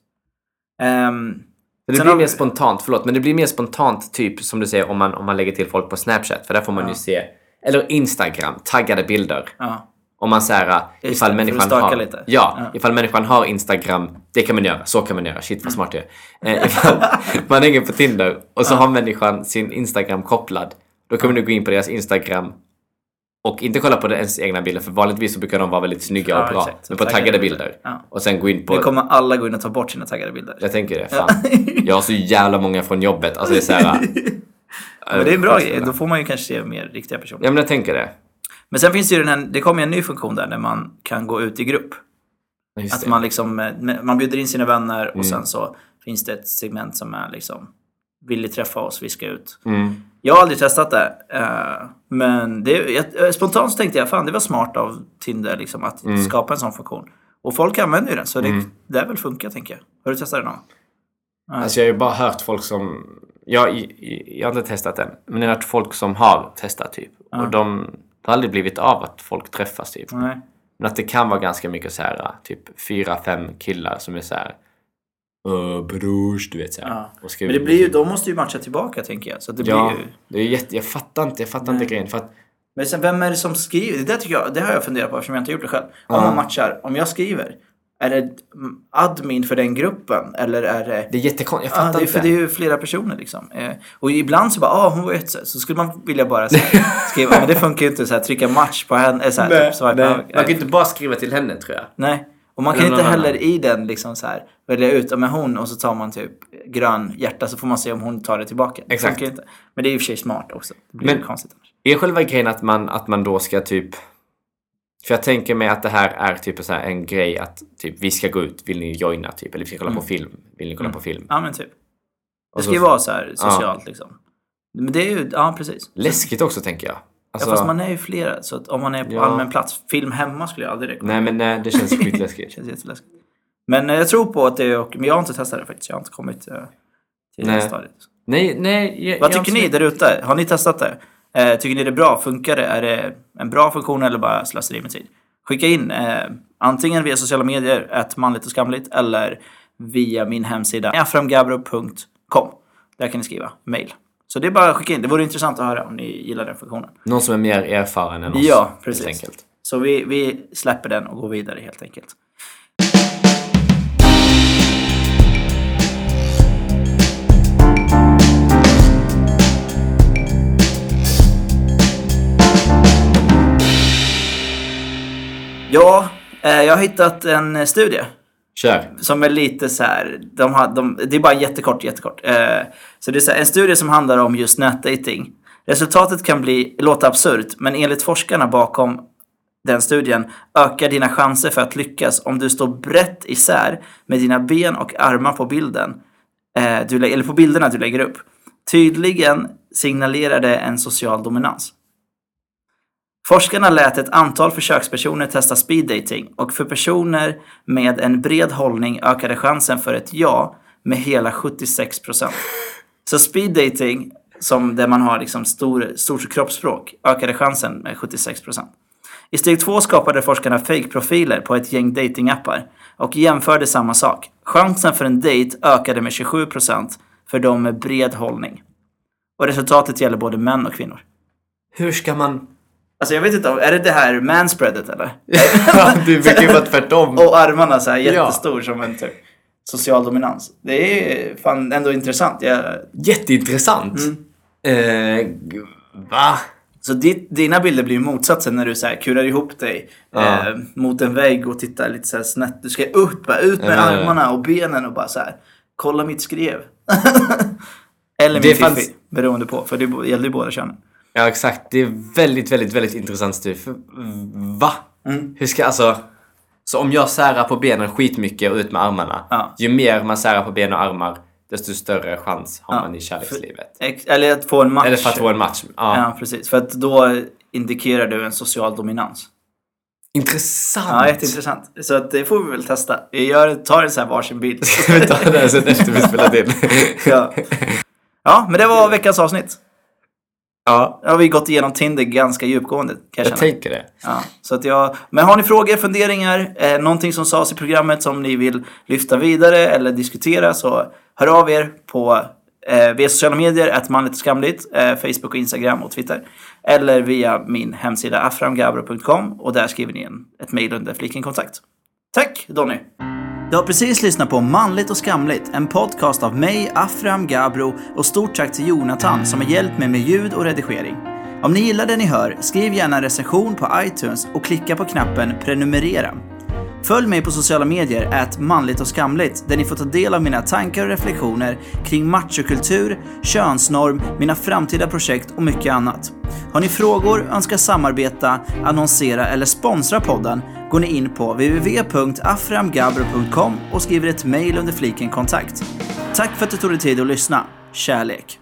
Ehm, för det Sen blir mer spontant, förlåt, men det blir mer spontant typ som du säger om man, om man lägger till folk på Snapchat. För där får man ju se, eller Instagram, taggade bilder. ja. Om man säger Just ifall det, människan har... lite. Ja, Ja. ifall människan har Instagram, det kan man göra, så kan man göra, shit Mm. vad smart jag är. Eh, ifall man hänger på Tinder och så har människan sin Instagram kopplad, då kommer du gå in på deras Instagram och inte kolla på ens egna bilder, för vanligtvis så brukar de vara väldigt snygga och bra. exakt. Men på Taggade taggade bilder. Ja. Och sen gå in på... Nu kommer alla gå in och ta bort sina taggade bilder. Jag tänker det, fan. Jag har så jävla många från jobbet. Alltså det är såhär... Men det är en bra grej. Då får man ju kanske se mer riktiga personer. Ja men jag tänker det. Men sen finns det ju den här, det kommer ju en ny funktion där när man kan gå ut i grupp. Just Att det. man liksom, eh, man bjuder in sina vänner och Mm. sen så finns det ett segment som är liksom vill ni träffa oss, vi ska ut. Mm. Jag har aldrig testat det. eh, men det, jag, eh, spontant så tänkte jag, fan det var smart av Tinder liksom, att Mm. skapa en sån funktion. Och folk använder ju den, så det, det är väl funkar tänker jag. Har du testat det någon gång? Alltså jag har ju bara hört folk som... Jag, jag har inte testat den, men jag har hört folk som har testat typ. Och de det har aldrig blivit av att folk träffas typ. Nej. Men att det kan vara ganska mycket så här, typ fyra, fem killar som är så här. Uh, brors, du vet så här. Ja. Och Men det blir ju, de måste ju matcha tillbaka tänker jag. Så det Ja, blir ju... det är jätte, jag fattar inte, jag fattar inte grejen. För att, Men sen vem är det som skriver? Det, där tycker jag, det har jag funderat på eftersom jag inte gjort det själv. Om man matchar, om jag skriver, är det admin för den gruppen? Eller är det... det är jättekonstigt, jag Ja, fattar det är, inte. för det är ju flera personer liksom. Eh, och ibland så bara, ah hon var ett så skulle man vilja bara så här, skriva, men det funkar ju inte så här, trycka match på henne. eh, Så här, typ, swipa, nej. över. Man kan ju inte bara skriva till henne tror jag. Nej. Och man kan inte heller i den liksom så här välja ut, med hon och så tar man typ grön hjärta så får man se om hon tar det tillbaka. Det Exakt. ju inte. Men det är i och för sig smart också. Det blir Men- ju konstigt annars. Är själva grejen att man, att man då ska typ... För jag tänker mig att det här är typ så en grej att typ vi ska gå ut, vill ni joina typ? Eller vi ska kolla på film, vill ni kolla på film? Ja men typ. Det ska ju vara så här socialt liksom. Men det är ju, ja precis. Läskigt också tänker jag. Alltså, Ja, fast man är ju flera, så att om man är på Ja. allmän plats, film hemma skulle jag aldrig rekommendera. Nej men nej, det känns Det skitläskigt. känns jätteläskigt. Men eh, jag tror på att det är, och, men jag har inte testat det faktiskt. Jag har inte kommit eh, till det Nej. stadiet. nej, nej. Jag, Vad jag tycker ni där ute? Har ni testat det? Eh, tycker ni det är bra? Funkar det? Är det en bra funktion eller bara slöseri med tid? Skicka in eh, antingen via sociala medier, ett manligt och skamligt, eller via min hemsida aframgabro.com. Där kan ni skriva mail. Så det är bara att skicka in. Det vore intressant att höra om ni gillar den funktionen. Någon som är mer erfaren än oss. Ja, precis. enkelt. Så vi, vi släpper den och går vidare helt enkelt. Ja, eh, jag har hittat en eh, studie Kör. som är lite så här, de har, de, det är bara jättekort, jättekort. Eh, så det är så här, en studie som handlar om just nätdating. Resultatet kan bli, låta absurt, men enligt forskarna bakom den studien ökar dina chanser för att lyckas om du står brett isär med dina ben och armar på bilden, du, eller på bilderna du lägger upp. Tydligen signalerar det en social dominans. Forskarna lät ett antal försökspersoner testa speed dating och för personer med en bred hållning ökade chansen för ett ja med hela 76%. Så speed dating, som där man har liksom stor, stort kroppsspråk, ökade chansen med 76%. I steg två skapade forskarna fake-profiler på ett gäng datingappar och jämförde samma sak. Chansen för en dejt ökade med 27% för de med bred hållning. Och resultatet gäller både män och kvinnor. Hur ska man... Alltså jag vet inte, är det det här manspreadet eller? det brukar ju vara tvärtom. Och armarna så här Ja. jättestor som en typ social dominans. Det är fan ändå intressant. Jag, Jätteintressant. Mm. Eh, va? så ditt, dina bilder blir ju motsatsen när du så här kurar ihop dig Ja. eh, mot en vägg och tittar lite så snett. Du ska upp, bara ut med Ja, ja, ja. armarna och benen och bara så här kolla mitt skrev. Eller min fanns- fiffi, beroende på. För det gällde ju båda könen. Ja, exakt. Det är väldigt, väldigt, väldigt intressant studie. För, va? Mm. Hur ska, alltså... Så om jag särar på benen skitmycket och ut med armarna. Ja. Ju mer man särar på ben och armar, desto större chans har Ja. man i kärlekslivet. Ex- Eller att få en match. Eller för att få en match. Ja. Ja, precis. För att då indikerar du en social dominans. Intressant! Ja, jätteintressant. Så att det får vi väl testa. Gör, tar en sån här varsin bild. Ska vi ta här sen efter vi spelat in? ja. ja, men det var veckans avsnitt. Ja, har vi gått igenom Tinder ganska djupgående. Jag känna. tänker det. Ja, så att jag, men har ni frågor, funderingar, eh, någonting som sades i programmet som ni vill lyfta vidare eller diskutera så hör av er på eh, via sociala medier, att manligt och skamligt, eh, Facebook och Instagram och Twitter. Eller via min hemsida aframgabro.com och där skriver ni en, ett mejl under fliken kontakt. Tack Donny! Du har precis lyssnat på Manligt och skamligt, en podcast av mig, Afram Gabro och stort tack till Jonathan som har hjälpt mig med ljud och redigering. Om ni gillar det ni hör, skriv gärna en recension på iTunes och klicka på knappen prenumerera. Följ mig på sociala medier, ät manligt och skamligt, där ni får ta del av mina tankar och reflektioner kring machokultur, könsnorm, mina framtida projekt och mycket annat. Har ni frågor, önskar samarbeta, annonsera eller sponsra podden går ni in på www.aframgabro.com och skriver ett mejl under fliken kontakt. Tack för att du tog dig tid att lyssna. Kärlek!